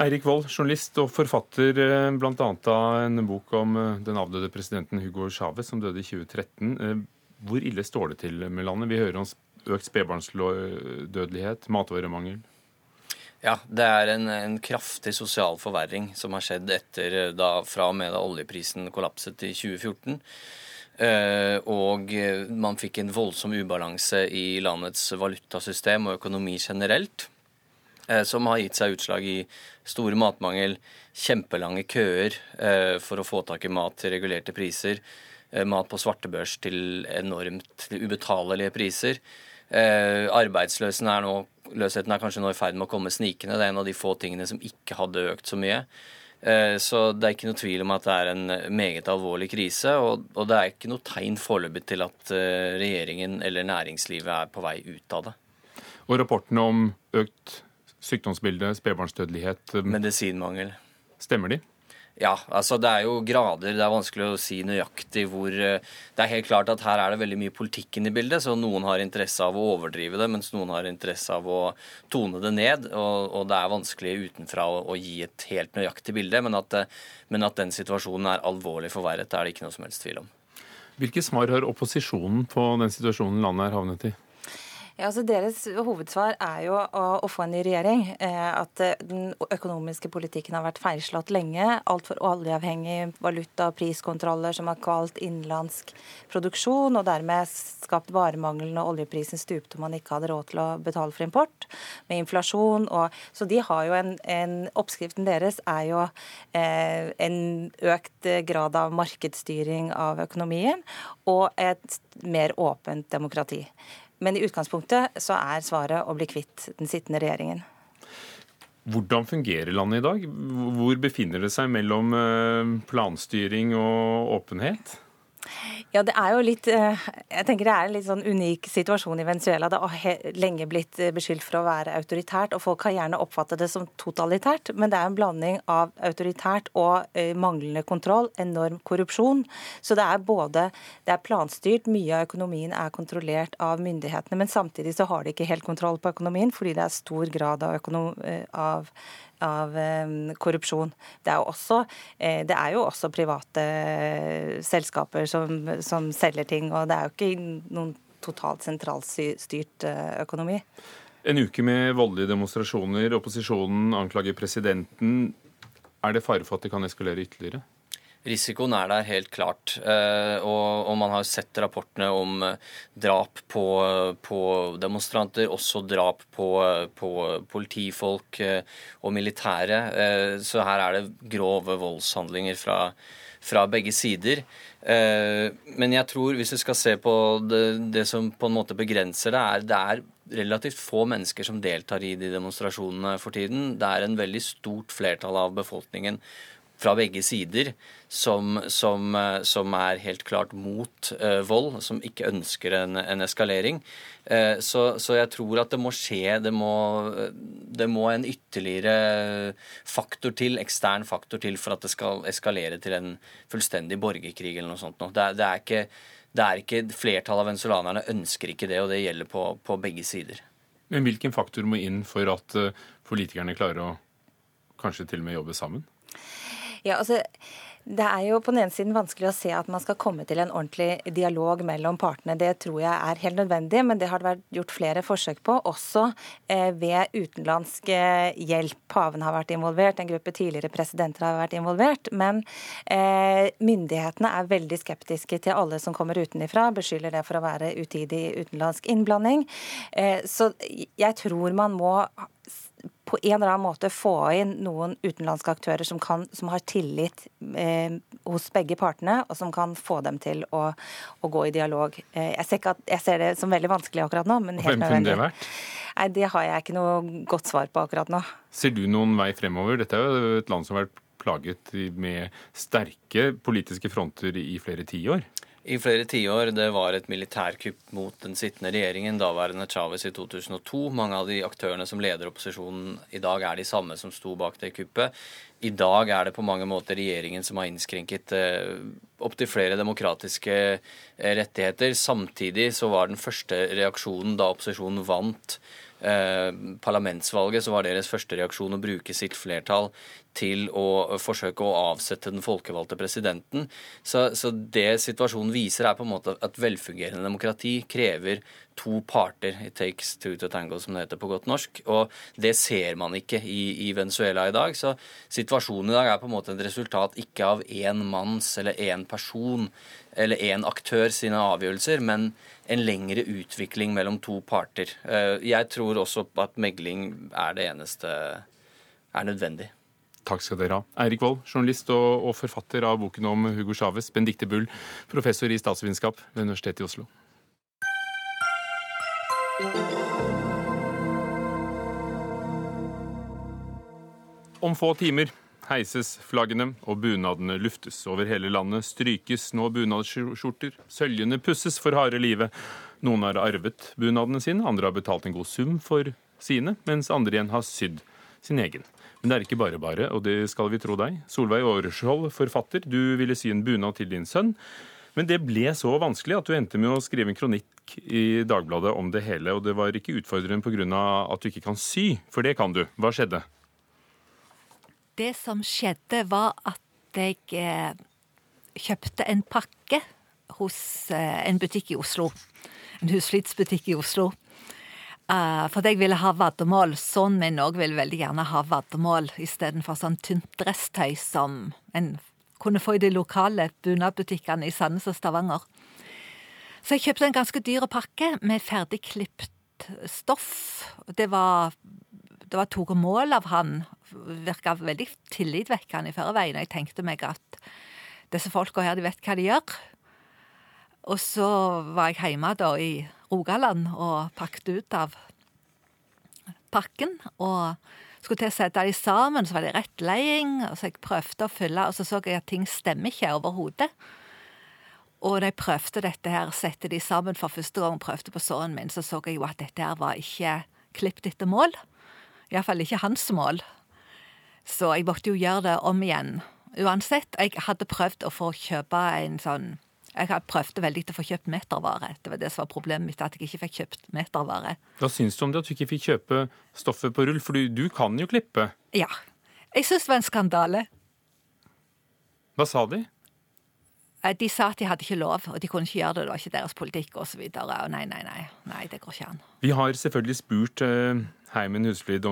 Eirik Wold, journalist og forfatter eh, bl.a. av en bok om eh, den avdøde presidenten Hugo Chávez, som døde i 2013. Eh, hvor ille står det til med landet? Vi hører om økt spedbarnsdødelighet, matvaremangel. Ja, det er en, en, kraftig sosial forverring som har skjedd etter eh, da, fra og med da oljeprisen kollapset i 2014. Eh, og eh, man fikk en voldsom ubalanse i landets valutasystem og økonomi generelt. Som har gitt seg utslag i store matmangel, kjempelange køer for å få tak i mat til regulerte priser. Mat på svartebørs til enormt ubetalelige priser. arbeidsløsen er nå Løsheten er kanskje nå i ferd med å komme snikende. Det er en av de få tingene som ikke hadde økt så mye. Eh, så det er ikke noe tvil om at det er en meget alvorlig krise. Og, det er ikke noe tegn foreløpig til at eh, regjeringen eller næringslivet er på vei ut av det. Og rapportene om økt sykdomsbilde, spedbarnsdødelighet eh, Medisinmangel. Stemmer de? Ja, altså det er jo grader. Det er vanskelig å si nøyaktig hvor eh, Det er helt klart at her er det veldig mye politikken i bildet, så noen har interesse av å overdrive det, mens noen har interesse av å tone det ned. Og, og det er vanskelig utenfra å, å, gi et helt nøyaktig bilde, men at, eh, men at den situasjonen er alvorlig forverret, er det ikke noe som helst tvil om. Hvilke svar har opposisjonen på den situasjonen landet er havnet i? Ja, altså Deres hovedsvar er jo å, å få en ny regjering. Eh, at eh, den økonomiske politikken har vært feilslått lenge. Altfor oljeavhengig valuta- og priskontroller som har kvalt innenlandsk produksjon, og dermed skapt varemangel når oljeprisen stupte og man ikke hadde råd til å betale for import, med inflasjon. Og, så de har jo en, en Oppskriften deres er jo eh, en økt grad av markedsstyring av økonomien og et mer åpent demokrati. Men i utgangspunktet så er svaret å bli kvitt den sittende regjeringen. Hvordan fungerer landet i dag? Hvor befinner det seg mellom eh, planstyring og åpenhet? Ja, det er jo litt eh, Jeg tenker det er en litt sånn unik situasjon i Venezuela. Det har lenge blitt eh, beskyldt for å være autoritært, og folk har gjerne oppfattet det som totalitært. Men det er en blanding av autoritært og eh, manglende kontroll, enorm korrupsjon. Så det er både det er planstyrt, mye av økonomien er kontrollert av myndighetene, men samtidig så har de ikke helt kontroll på økonomien fordi det er stor grad av, økonom, av av korrupsjon. Det er, også, eh, det er, jo også, private selskaper som som selger ting. Og det er jo ikke noen totalt sentralstyrt økonomi. En uke med voldelige demonstrasjoner. Opposisjonen anklager presidenten. Er det fare for at det kan eskalere ytterligere? Risikoen er der helt klart. Eh, og, man har sett rapportene om eh, drap på, på demonstranter, også drap på, på, politifolk eh, og militære. Så her er det grove voldshandlinger fra, fra begge sider. Men jeg tror, hvis vi skal se på det, det som på en måte begrenser det, er det er relativt få mennesker som deltar i de demonstrasjonene for tiden. Det er en veldig stort flertall av befolkningen fra begge sider som, som, som er helt klart mot uh, vold, som ikke ønsker en, en eskalering. Uh, så, så, jeg tror at det må skje det må, det må, en ytterligere faktor til, ekstern faktor til, for at det skal eskalere til en fullstendig borgerkrig eller noe sånt. Det, det er ikke det er ikke, Flertallet av venezuelanerne ønsker ikke det, og det gjelder på, på begge sider. Men hvilken faktor må inn for at uh, politikerne klarer å kanskje til og med jobbe sammen? Ja, altså det er jo på den ene siden vanskelig å se at man skal komme til en ordentlig dialog mellom partene. Det tror jeg er helt nødvendig, men det har det vært gjort flere forsøk på, også eh, ved utenlandsk eh, hjelp. Paven har vært involvert, en gruppe tidligere presidenter har vært involvert. Men eh, myndighetene er veldig skeptiske til alle som kommer utenifra, beskylder det for å være utidig utenlandsk innblanding. Så jeg tror man må på en eller annen måte få inn noen utenlandske aktører som, kan, som har tillit eh, hos begge partene, og som kan få dem til å, å gå i dialog. Eh, jeg, ser at, jeg, ser det som veldig vanskelig akkurat nå, men helt. Hvem kunne det vært? Nei, Det har jeg ikke noe godt svar på akkurat nå. Ser du noen vei fremover? Dette er jo et land som har vært plaget med sterke politiske fronter i flere tiår i flere tiår. Det var et militærkupp mot den sittende regjeringen, daværende Chávez i 2002. Mange av de aktørene som leder opposisjonen i dag, er de samme som sto bak det kuppet. I dag er det på mange måter regjeringen som har innskrenket eh, opptil flere demokratiske eh, rettigheter. Samtidig så var den første reaksjonen da opposisjonen vant eh, parlamentsvalget, så var deres første reaksjon å bruke sitt flertall til å forsøke å avsette den folkevalgte presidenten. Så, så, det situasjonen viser, er på en måte at velfungerende demokrati krever to parter. It takes two to tango, som det heter på godt norsk. Og det ser man ikke i, i Venezuela i dag. Så situasjonen i dag er på en måte et resultat ikke av én manns eller én person eller én aktør sine avgjørelser, men en lengre utvikling mellom to parter. Eh, jeg tror også at megling er det eneste er nødvendig. Takk skal dere ha. Eirik Wold, journalist og, og, forfatter av boken om Hugo Chávez. Benedicte Bull, professor i statsvitenskap ved Universitetet i Oslo. Om få timer heises flaggene, og bunadene luftes over hele landet. Strykes nå bunadsskjorter, søljene pusses for harde livet. Noen har arvet bunadene sine, andre har betalt en god sum for sine, mens andre igjen har sydd sin egen. Men det er ikke bare bare, og det skal vi tro deg. Solveig Aareskjold, forfatter, du ville sy en bunad til din sønn. Men det ble så vanskelig at du endte med å skrive en kronikk i Dagbladet om det hele. Og det var ikke utfordrende pga. at du ikke kan sy, for det kan du. Hva skjedde? Det som skjedde, var at jeg eh, kjøpte en pakke hos eh, en butikk i Oslo. En husflidsbutikk i Oslo. Uh, for jeg ville ha vaddemål. Sønnen min òg ville veldig gjerne ha vaddemål istedenfor sånn tynt dresstøy som en kunne få i de lokale bunadbutikkene i Sandnes og Stavanger. Så jeg kjøpte en ganske dyr pakke med ferdigklipt stoff. Det var, det var tatt mål av han virka veldig tillitvekkende i forveien. Jeg tenkte meg at disse folka her, de vet hva de gjør. Og så var jeg hjemme da i Rogaland og pakket ut av pakken. Og skulle til å sette de sammen, så var det rettleding. Og så jeg prøvde å fylle, og så så jeg at ting stemmer ikke overhodet. Og da jeg prøvde dette her, sette de sammen for første gang, prøvde på sønnen min, så så jeg jo at dette her var ikke klippet etter mål. Iallfall ikke hans mål. Så jeg måtte jo gjøre det om igjen. Uansett, jeg hadde prøvd å få kjøpe en sånn jeg hadde prøvd veldig til å få kjøpt metervare. Det var det som var problemet mitt, at jeg ikke fikk kjøpt metervare. Hva syns du om det at du ikke fikk kjøpe stoffet på rull, for du, du kan jo klippe? Ja. Jeg syns det var en skandale. Hva sa de? Eh, de sa at de hadde ikke lov, og de kunne ikke gjøre det. Det var ikke deres politikk osv. Nei, nei, nei. Nei, det går ikke an. Vi har selvfølgelig spurt uh, Heimen Husflid,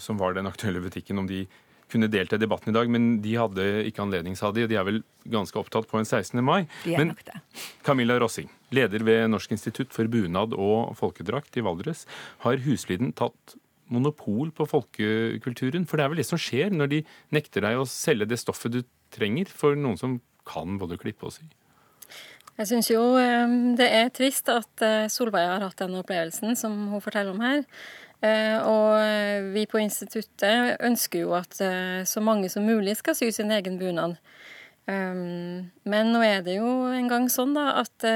som var den aktuelle butikken, om de kunne delta i debatten i dag, men de hadde ikke anledning, sa de. De er vel ganske opptatt på en 16. mai. De er men nok det. Camilla Rossing, leder ved Norsk institutt for bunad og folkedrakt i Valdres, har Husfliden tatt monopol på folkekulturen? For det er vel det som skjer når de nekter deg å selge det stoffet du trenger for noen som kan både klippe og sy? Jeg syns jo eh, det er trist at eh, Solveig har hatt den opplevelsen som hun forteller om her. Eh, og vi på instituttet ønsker jo at så mange som mulig skal sy sin egen bunad. Men nå er det jo en gang sånn da at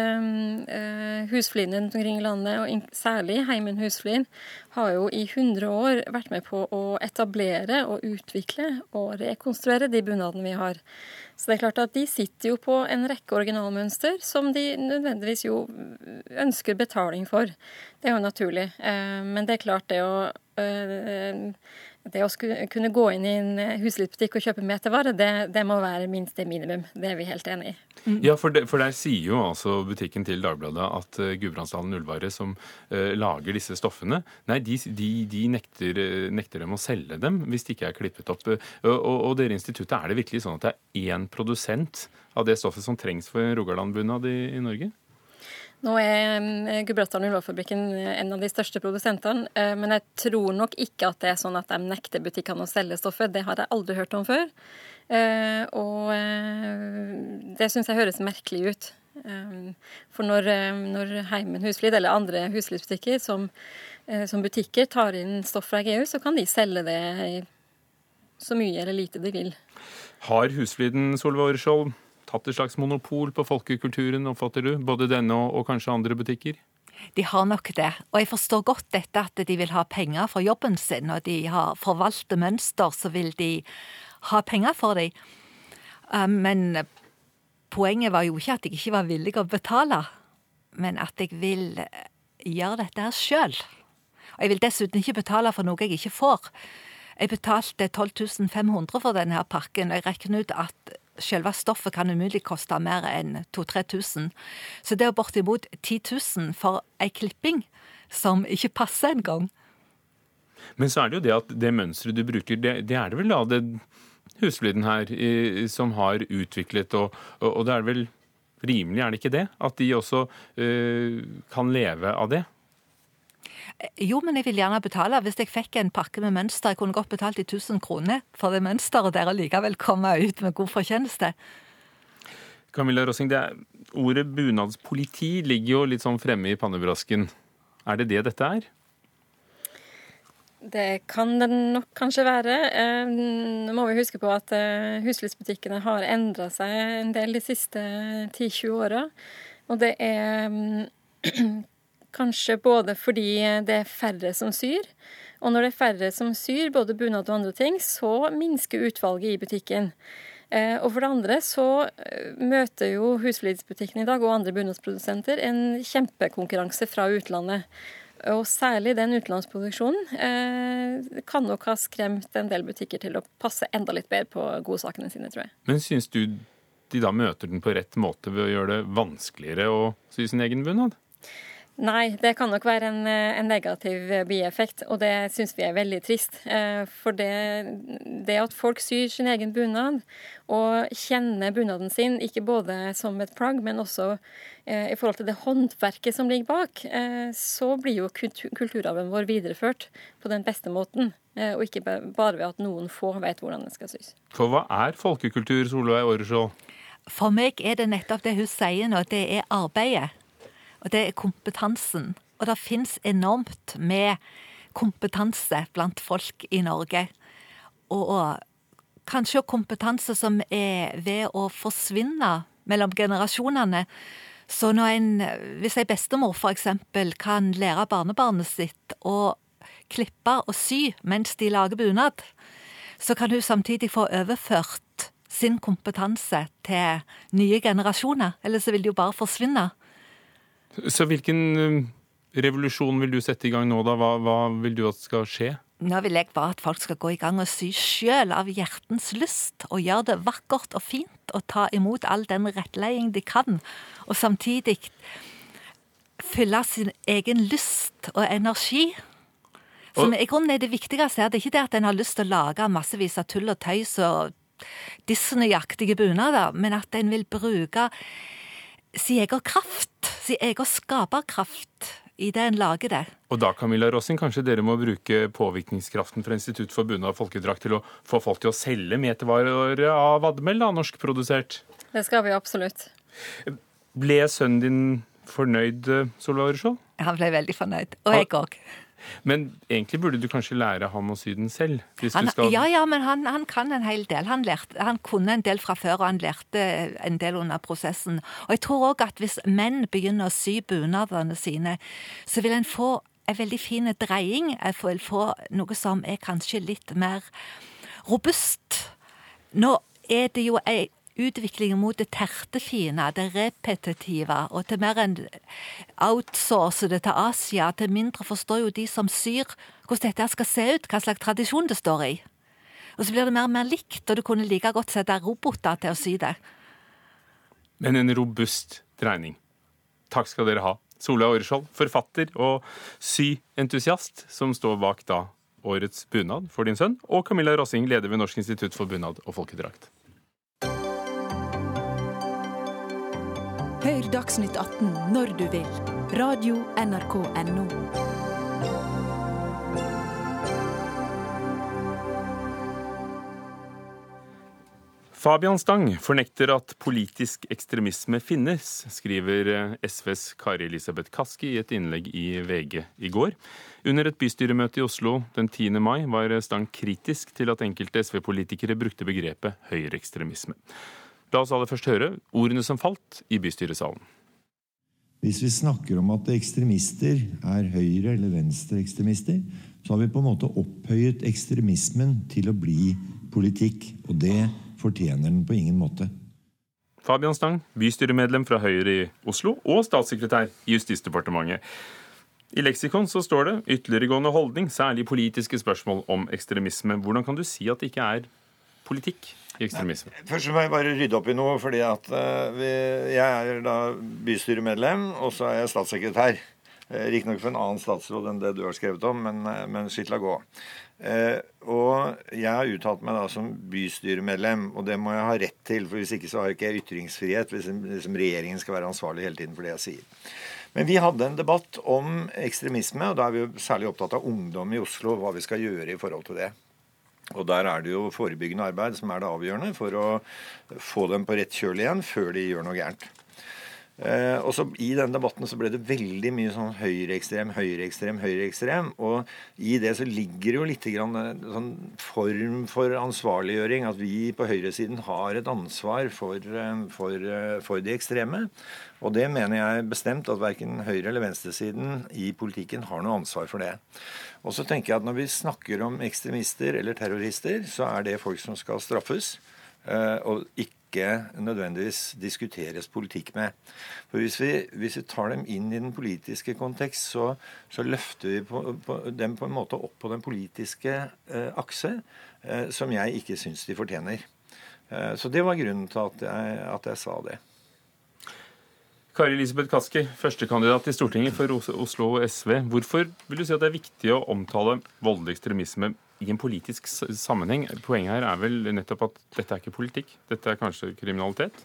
husfliden rundt omkring i landet, og særlig Heimen husflin, har jo i 100 år vært med på å etablere og utvikle og rekonstruere de bunadene vi har. Så det er klart at de sitter jo på en rekke originalmønster som de nødvendigvis jo ønsker betaling for. Det er jo naturlig. Eh, men det er klart det å eh, det å kunne gå inn i en huslivsbutikk og kjøpe metervare, det, det, må være minst det minimum. Det er vi helt enig i. Mm. Ja, for, de, for, der sier jo altså butikken til Dagbladet at uh, Gudbrandsdalen Ullvare, som uh, lager disse stoffene, nei, de, de, de nekter, uh, nekter, dem å selge dem hvis de ikke er klippet opp. og, og dere instituttet, er det virkelig sånn at det er én produsent av det stoffet som trengs for Rogaland-bunad i, i Norge? Nå er Gudbrandsdalen Ullvarefabrikken en av de største produsentene, eh, men jeg tror nok ikke at det er sånn at de nekter butikkene å selge stoffet. Det har jeg aldri hørt om før. Eh, og eh, det syns jeg høres merkelig ut. For når, når Heimen Husflid eller andre huslivsbutikker som, som, butikker tar inn stoff fra GU, så kan de selge det så mye eller lite de vil. Har Husfliden Solveig Åreskjold hatt et slags monopol på folkekulturen, oppfatter du? Både denne og, og kanskje andre butikker? De har nok det, og jeg forstår godt dette at de vil ha penger for jobben sin. og de har forvalter mønster, så vil de ha penger for dem. Eh, men poenget var jo ikke at jeg ikke var villig å betale, men at jeg vil gjøre dette her sjøl. Og jeg vil dessuten ikke betale for noe jeg ikke får. Jeg betalte 12 500 for denne her pakken, og jeg regner ut at selve stoffet kan umulig koste mer enn 2000-3000. Så det er bortimot 10 000 for ei klipping som ikke passer engang. Men så er det jo det at det mønsteret du bruker, det, det er det vel da det husfliden her i, som har utviklet, og, og, og, det er vel rimelig, er det ikke det? At de også uh, kan leve av det? Jo, men jeg vil gjerne betale. Hvis jeg fikk en pakke med mønster, jeg kunne godt betalt i 1000 kroner for det mønsteret der og likevel komme ut med god fortjeneste. Camilla Rossing, det er, ordet bunadspoliti ligger jo litt sånn fremme i pannebrasken. Er det det dette er? Det kan det nok kanskje være. Eh, nå må vi huske på at husflidsbutikkene huslivsbutikkene har endra seg en del de siste 10-20 åra. Og det er Kanskje både fordi det er færre som syr, og når det er færre som syr, både bunad og andre ting, så minsker utvalget i butikken. Eh, og for det andre så eh, møter jo husflidsbutikken i dag og andre bunadsprodusenter en kjempekonkurranse fra utlandet. Og særlig den utenlandsproduksjonen eh, kan nok ha skremt en del butikker til å passe enda litt bedre på godsakene sine, tror jeg. Men syns du de da møter den på rett måte ved å gjøre det vanskeligere å sy sin egen bunad? Nei, det kan nok være en, eh, en negativ eh, bieffekt, og det syns vi er veldig trist. Eh, for det, det, at folk syr sin egen bunad, og kjenner bunaden sin ikke både som et plagg, men også i forhold til det håndverket som ligger bak, så blir jo kulturarven vår videreført på den beste måten. Og ikke bare ved at noen få vet hvordan det skal sys. For hva er folkekultur, Solveig Åreskjold? For meg er det nettopp det hun sier nå, det er arbeidet. Og det er kompetansen. Og det fins enormt med kompetanse blant folk i Norge. Og kanskje kompetanse som er ved å forsvinne mellom generasjonene. Så en, hvis ei bestemor f.eks. kan lære barnebarnet sitt å klippe og sy mens de lager bunad, så kan hun samtidig få overført sin kompetanse til nye generasjoner. Eller så vil de jo bare forsvinne. Så hvilken um, revolusjon vil du sette i gang nå, da? Hva, hva vil du at skal skje? Nå vil jeg bare at folk skal gå i gang og sy sjøl av hjertens lyst, og gjøre det vakkert og fint, og ta imot all den rettleding de kan, og samtidig fylle sin egen lyst og energi. Som i grunnen er det viktigste her. Det er ikke det at en har lyst til å lage massevis av tull og tøys og Disney-aktige bunader, men at en vil bruke sin egen kraft, sin egen skaperkraft, i det en lager det. Og da Camilla Rossing, kanskje dere må bruke påvirkningskraften fra Institutt for bunad og folkedrakt til å få folk til å selge metervarer av vadmel, da, norskprodusert? Det skal vi absolutt. Ble sønnen din fornøyd, Solveig Aureskjold? Han ble veldig fornøyd. Og jeg òg. Men egentlig burde du kanskje lære ham å sy den selv? Han, skal... Ja, ja, men han, han, kan en hel del. Han, lærte, han, kunne en del fra før, og han lærte en del under prosessen. Og jeg tror òg at hvis menn begynner å sy bunadene sine, så vil en få en veldig fin dreying. Jeg vil få noe som er kanskje litt mer robust. Nå er det jo ei utviklingen mot det tertefine, det repetitive, og til mer enn outsource det til Asia, til mindre forstår jo de som syr hvordan dette skal se ut, hva slags tradisjon det står i. Og så blir det mer og mer likt, og du kunne like godt sette roboter til å sy det. Men en robust dreining. Takk skal dere ha. Solveig Aureskjold, forfatter og syentusiast, som står bak da årets bunad for din sønn, og Camilla Rossing, leder ved Norsk institutt for bunad og folkedrakt. Hør Dagsnytt 18 når du vil. Radio NRK Radio.nrk.no. Fabian Stang fornekter at politisk ekstremisme finnes, skriver eh, SVs Kari Elisabeth Kaski i et innlegg i VG i går. Under et bystyremøte i Oslo den 10. mai var Stang kritisk til at enkelte SV-politikere brukte begrepet høyreekstremisme. La oss aller først høre ordene som falt i bystyresalen. Hvis vi snakker om at ekstremister er høyre- eller venstreekstremister, så har vi på en måte opphøyet ekstremismen til å bli politikk. Og det fortjener den på ingen måte. Fabian Stang, bystyremedlem fra Høyre i Oslo og statssekretær i Justisdepartementet. I leksikon så står det ytterliggående holdning, særlig politiske spørsmål om ekstremisme. Hvordan kan du si at det ikke er politikk i ekstremisme? Først må jeg bare rydde opp i noe. fordi at uh, vi, Jeg er da bystyremedlem, og så er jeg statssekretær. Uh, Riktignok for en annen statsråd enn det du har skrevet om, men, uh, men skitt la gå. Uh, og jeg har uttalt meg da som bystyremedlem, og det må jeg ha rett til. for Hvis ikke så har jeg ikke ytringsfrihet hvis liksom regjeringen skal være ansvarlig hele tiden for det jeg sier. Men vi hadde en debatt om ekstremisme, og da er vi jo særlig opptatt av ungdom i Oslo. Hva vi skal gjøre i forhold til det. Og Der er det jo forebyggende arbeid som er det avgjørende for å få dem på rett kjøl igjen før de gjør noe gærent. Eh, og så I den debatten så ble det veldig mye sånn høyreekstrem, høyreekstrem, høyreekstrem. Og i det så ligger jo litt grann, en sånn form for ansvarliggjøring. At vi på høyresiden har et ansvar for, eh, for, eh, for de ekstreme. Og det mener jeg bestemt at verken høyre- eller venstresiden i politikken har noe ansvar for det. Og så tenker jeg at Når vi snakker om ekstremister eller terrorister, så er det folk som skal straffes. Eh, og ikke nødvendigvis diskuteres politikk med. For Hvis vi, hvis vi tar dem inn i den politiske kontekst, så, så løfter vi på, på, dem på en måte opp på den politiske eh, akse, eh, som jeg ikke syns de fortjener. Eh, så det var grunnen til at jeg, at jeg sa det. Kari Elisabeth Kaski, førstekandidat til Stortinget for Oslo SV. Hvorfor vil du si at det er viktig å omtale voldelig ekstremisme i en politisk sammenheng? Poenget her er vel nettopp at dette er ikke politikk, dette er kanskje kriminalitet?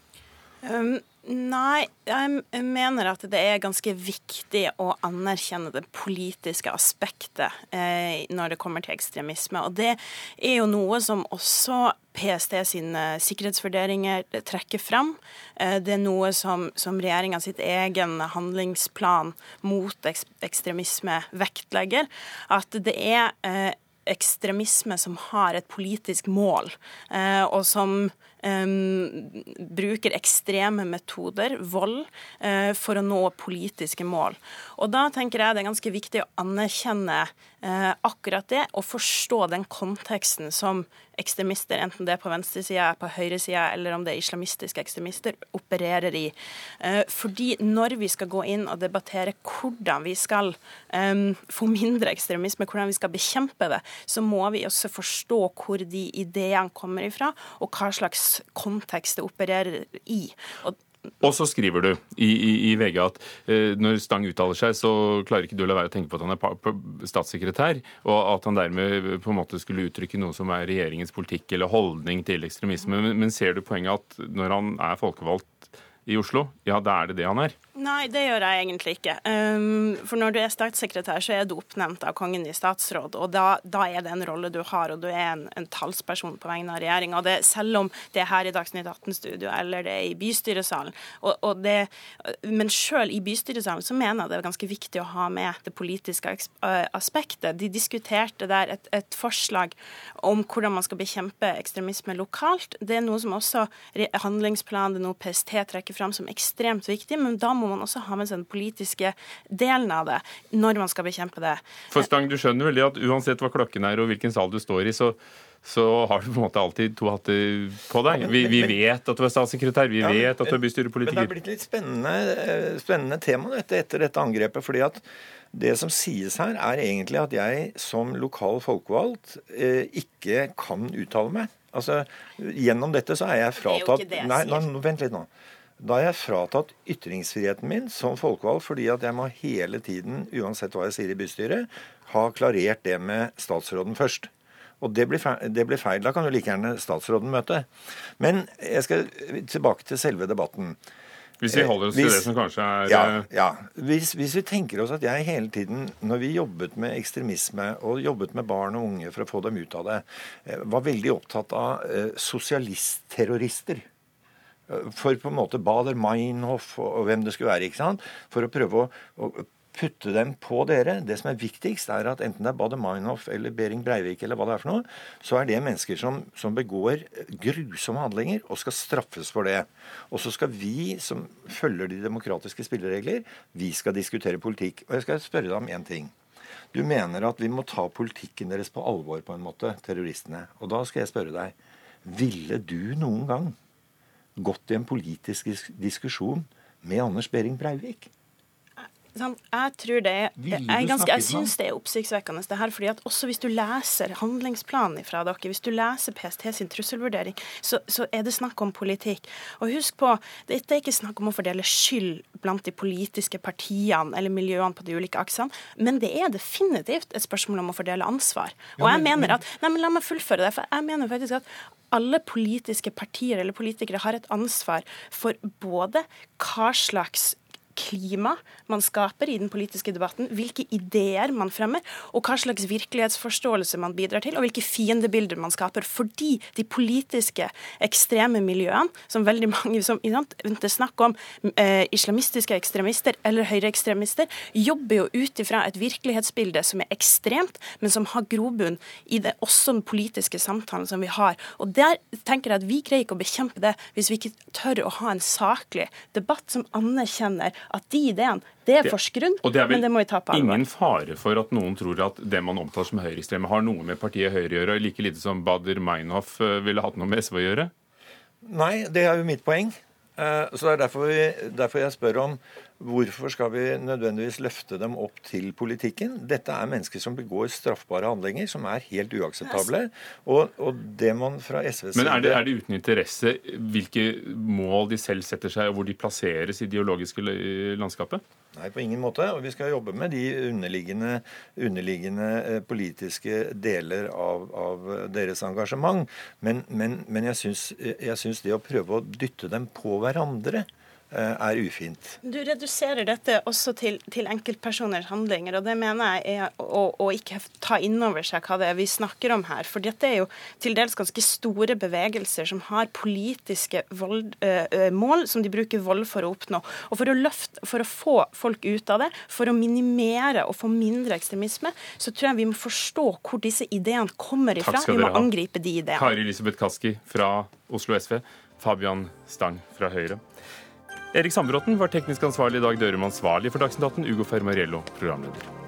Um, nei, jeg mener at det er ganske viktig å anerkjenne det politiske aspektet eh, når det kommer til ekstremisme. Og det er jo noe som også PST sine sikkerhetsvurderinger trekker fram. Eh, det er noe som, som regjeringa sitt egen handlingsplan mot ekstremisme vektlegger. At det er eh, ekstremisme som har et politisk mål, eh, og som bruker ekstreme metoder, vold, uh, for å nå politiske mål. Og da tenker jeg det er ganske viktig å anerkjenne akkurat det, og forstå den konteksten som ekstremister, enten det er på venstresida, på høyresida eller om det er islamistiske ekstremister, opererer i. Uh, fordi når vi skal gå inn og debattere hvordan vi skal um, få mindre ekstremisme, hvordan vi skal bekjempe det, så må vi også forstå hvor de ideene kommer ifra, og hva slags kontekst det opererer i. Og og så skriver du i, i, i VG at eh, når Stang uttaler seg, så klarer ikke du å la være å tenke på at han er statssekretær, og at han dermed på en måte skulle uttrykke noe som er regjeringens politikk eller holdning til ekstremisme. Men, men ser du poenget at når han er folkevalgt i Oslo, ja, da er det det han er? Nei, det gjør jeg egentlig ikke. Um, for når du er statssekretær, så er du oppnevnt av kongen i statsråd. Og da, da er det en rolle du har, og du er en, en talsperson på vegne av regjeringa. Selv om det er her i Dagsnytt 18-studio eller det er i bystyresalen. Og, og det, men sjøl i bystyresalen så mener jeg det er ganske viktig å ha med det politiske aspektet. De diskuterte der et, et forslag om hvordan man skal bekjempe ekstremisme lokalt. Det er noe som også handlingsplanen, noe PST trekker fram som ekstremt viktig. men da må man også ha med seg den politiske delen av det når man skal bekjempe det. For Stang, du skjønner vel det at uansett hva klokken er og hvilken sal du står i, så så har du på en måte alltid to hatter på deg. Vi, vi vet at du er statssekretær, vi ja, vet at du er bystyrepolitiker. Men det er blitt litt spennende, eh, spennende tema dette, etter dette angrepet. fordi at det som sies her, er egentlig at jeg som lokal folkevalgt eh, ikke kan uttale meg. Altså, Gjennom dette så er jeg fratatt det er jo ikke det jeg sier. Nei, vent litt nå. Da har jeg fratatt ytringsfriheten min som folkevalgt fordi at jeg må hele tiden, uansett hva jeg sier i bystyret, ha klarert det med statsråden først. Og det blir, feil, det blir feil. Da kan jo like gjerne statsråden møte. Men jeg skal tilbake til selve debatten. Hvis vi holder oss hvis, til det som kanskje er Ja. Eh, ja. Hvis, hvis, vi tenker oss at jeg hele tiden, når vi jobbet med ekstremisme og jobbet med barn og unge for å få dem ut av det, eh, var veldig opptatt av eh, sosialistterrorister for på en måte Bader Meinhof og, hvem det skulle være. ikke sant? For å prøve å, å, putte dem på dere. Det som er viktigst, er at enten det er Bader Meinhof eller Behring Breivik eller hva det er for noe, så er det mennesker som, som begår grusomme handlinger og skal straffes for det. Og så skal vi som følger de demokratiske spilleregler, vi skal diskutere politikk. Og jeg skal spørre deg om én ting. Du mener at vi må ta politikken deres på alvor, på en måte, terroristene. Og da skal jeg spørre deg, ville du noen gang gått i en politisk diskusjon med Anders Behring Breivik. Jeg tror det er, jeg, ganske, jeg syns det er oppsiktsvekkende, det her. fordi at også hvis du leser handlingsplanen fra dere, hvis du leser PST sin trusselvurdering, så, så, er det snakk om politikk. Og husk på, dette er ikke snakk om å fordele skyld blant de politiske partiene eller miljøene på de ulike aksene, men det er definitivt et spørsmål om å fordele ansvar. Og jeg mener at, nei, men La meg fullføre det. for jeg mener faktisk at alle politiske partier eller politikere har et ansvar for både hva slags klima man skaper i den politiske debatten, hvilke ideer man fremmer, og hva slags virkelighetsforståelse man bidrar til, og hvilke fiendebilder man skaper. Fordi de politiske ekstreme miljøene, som veldig mange som, Enten snakk om eh, islamistiske ekstremister eller høyreekstremister, jobber jo ut ifra et virkelighetsbilde som er ekstremt, men som har grobunn i det, også den politiske samtalen som vi har. Og der tenker jeg at Vi greier ikke å bekjempe det hvis vi ikke tør å ha en saklig debatt som anerkjenner at de ideene det er forsgrunn, men det må vi ta på alvor. Ingen fare for at noen tror at det man omtaler som høyreekstreme, har noe med partiet Høyre å gjøre, like lite som Bader Meinhof eh, ville hatt noe med SV å gjøre? Nei, det er jo mitt poeng. Eh, så det er derfor, vi, derfor jeg spør om Hvorfor skal vi nødvendigvis løfte dem opp til politikken? Dette er mennesker som begår straffbare handlinger som er helt uakseptable. Og, og det man fra SVs side Men er det, er det, uten interesse hvilke mål de selv setter seg, og hvor de plasseres i det ideologiske landskapet? Nei, på ingen måte. Og vi skal jobbe med de underliggende, underliggende eh, politiske deler av, av deres engasjement. Men, men, men jeg syns det å prøve å dytte dem på hverandre Eh, er ufint. Du reduserer dette også til, til, enkeltpersoners handlinger, og det mener jeg er å, å ikke ta inn over seg hva det er vi snakker om her. For dette er jo til dels ganske store bevegelser som har politiske vold, eh, mål som de bruker vold for å oppnå. Og for å, løfte, for å få folk ut av det, for å minimere og få mindre ekstremisme, så tror jeg vi må forstå hvor disse ideene kommer ifra. Vi må angripe de ideene. Kari Elisabeth Kaski fra Oslo SV, Fabian Stang fra Høyre. Erik Sandbråten var teknisk ansvarlig i dag, Dørum ansvarlig for Dagsnytt 18, Ugo Fermariello programleder.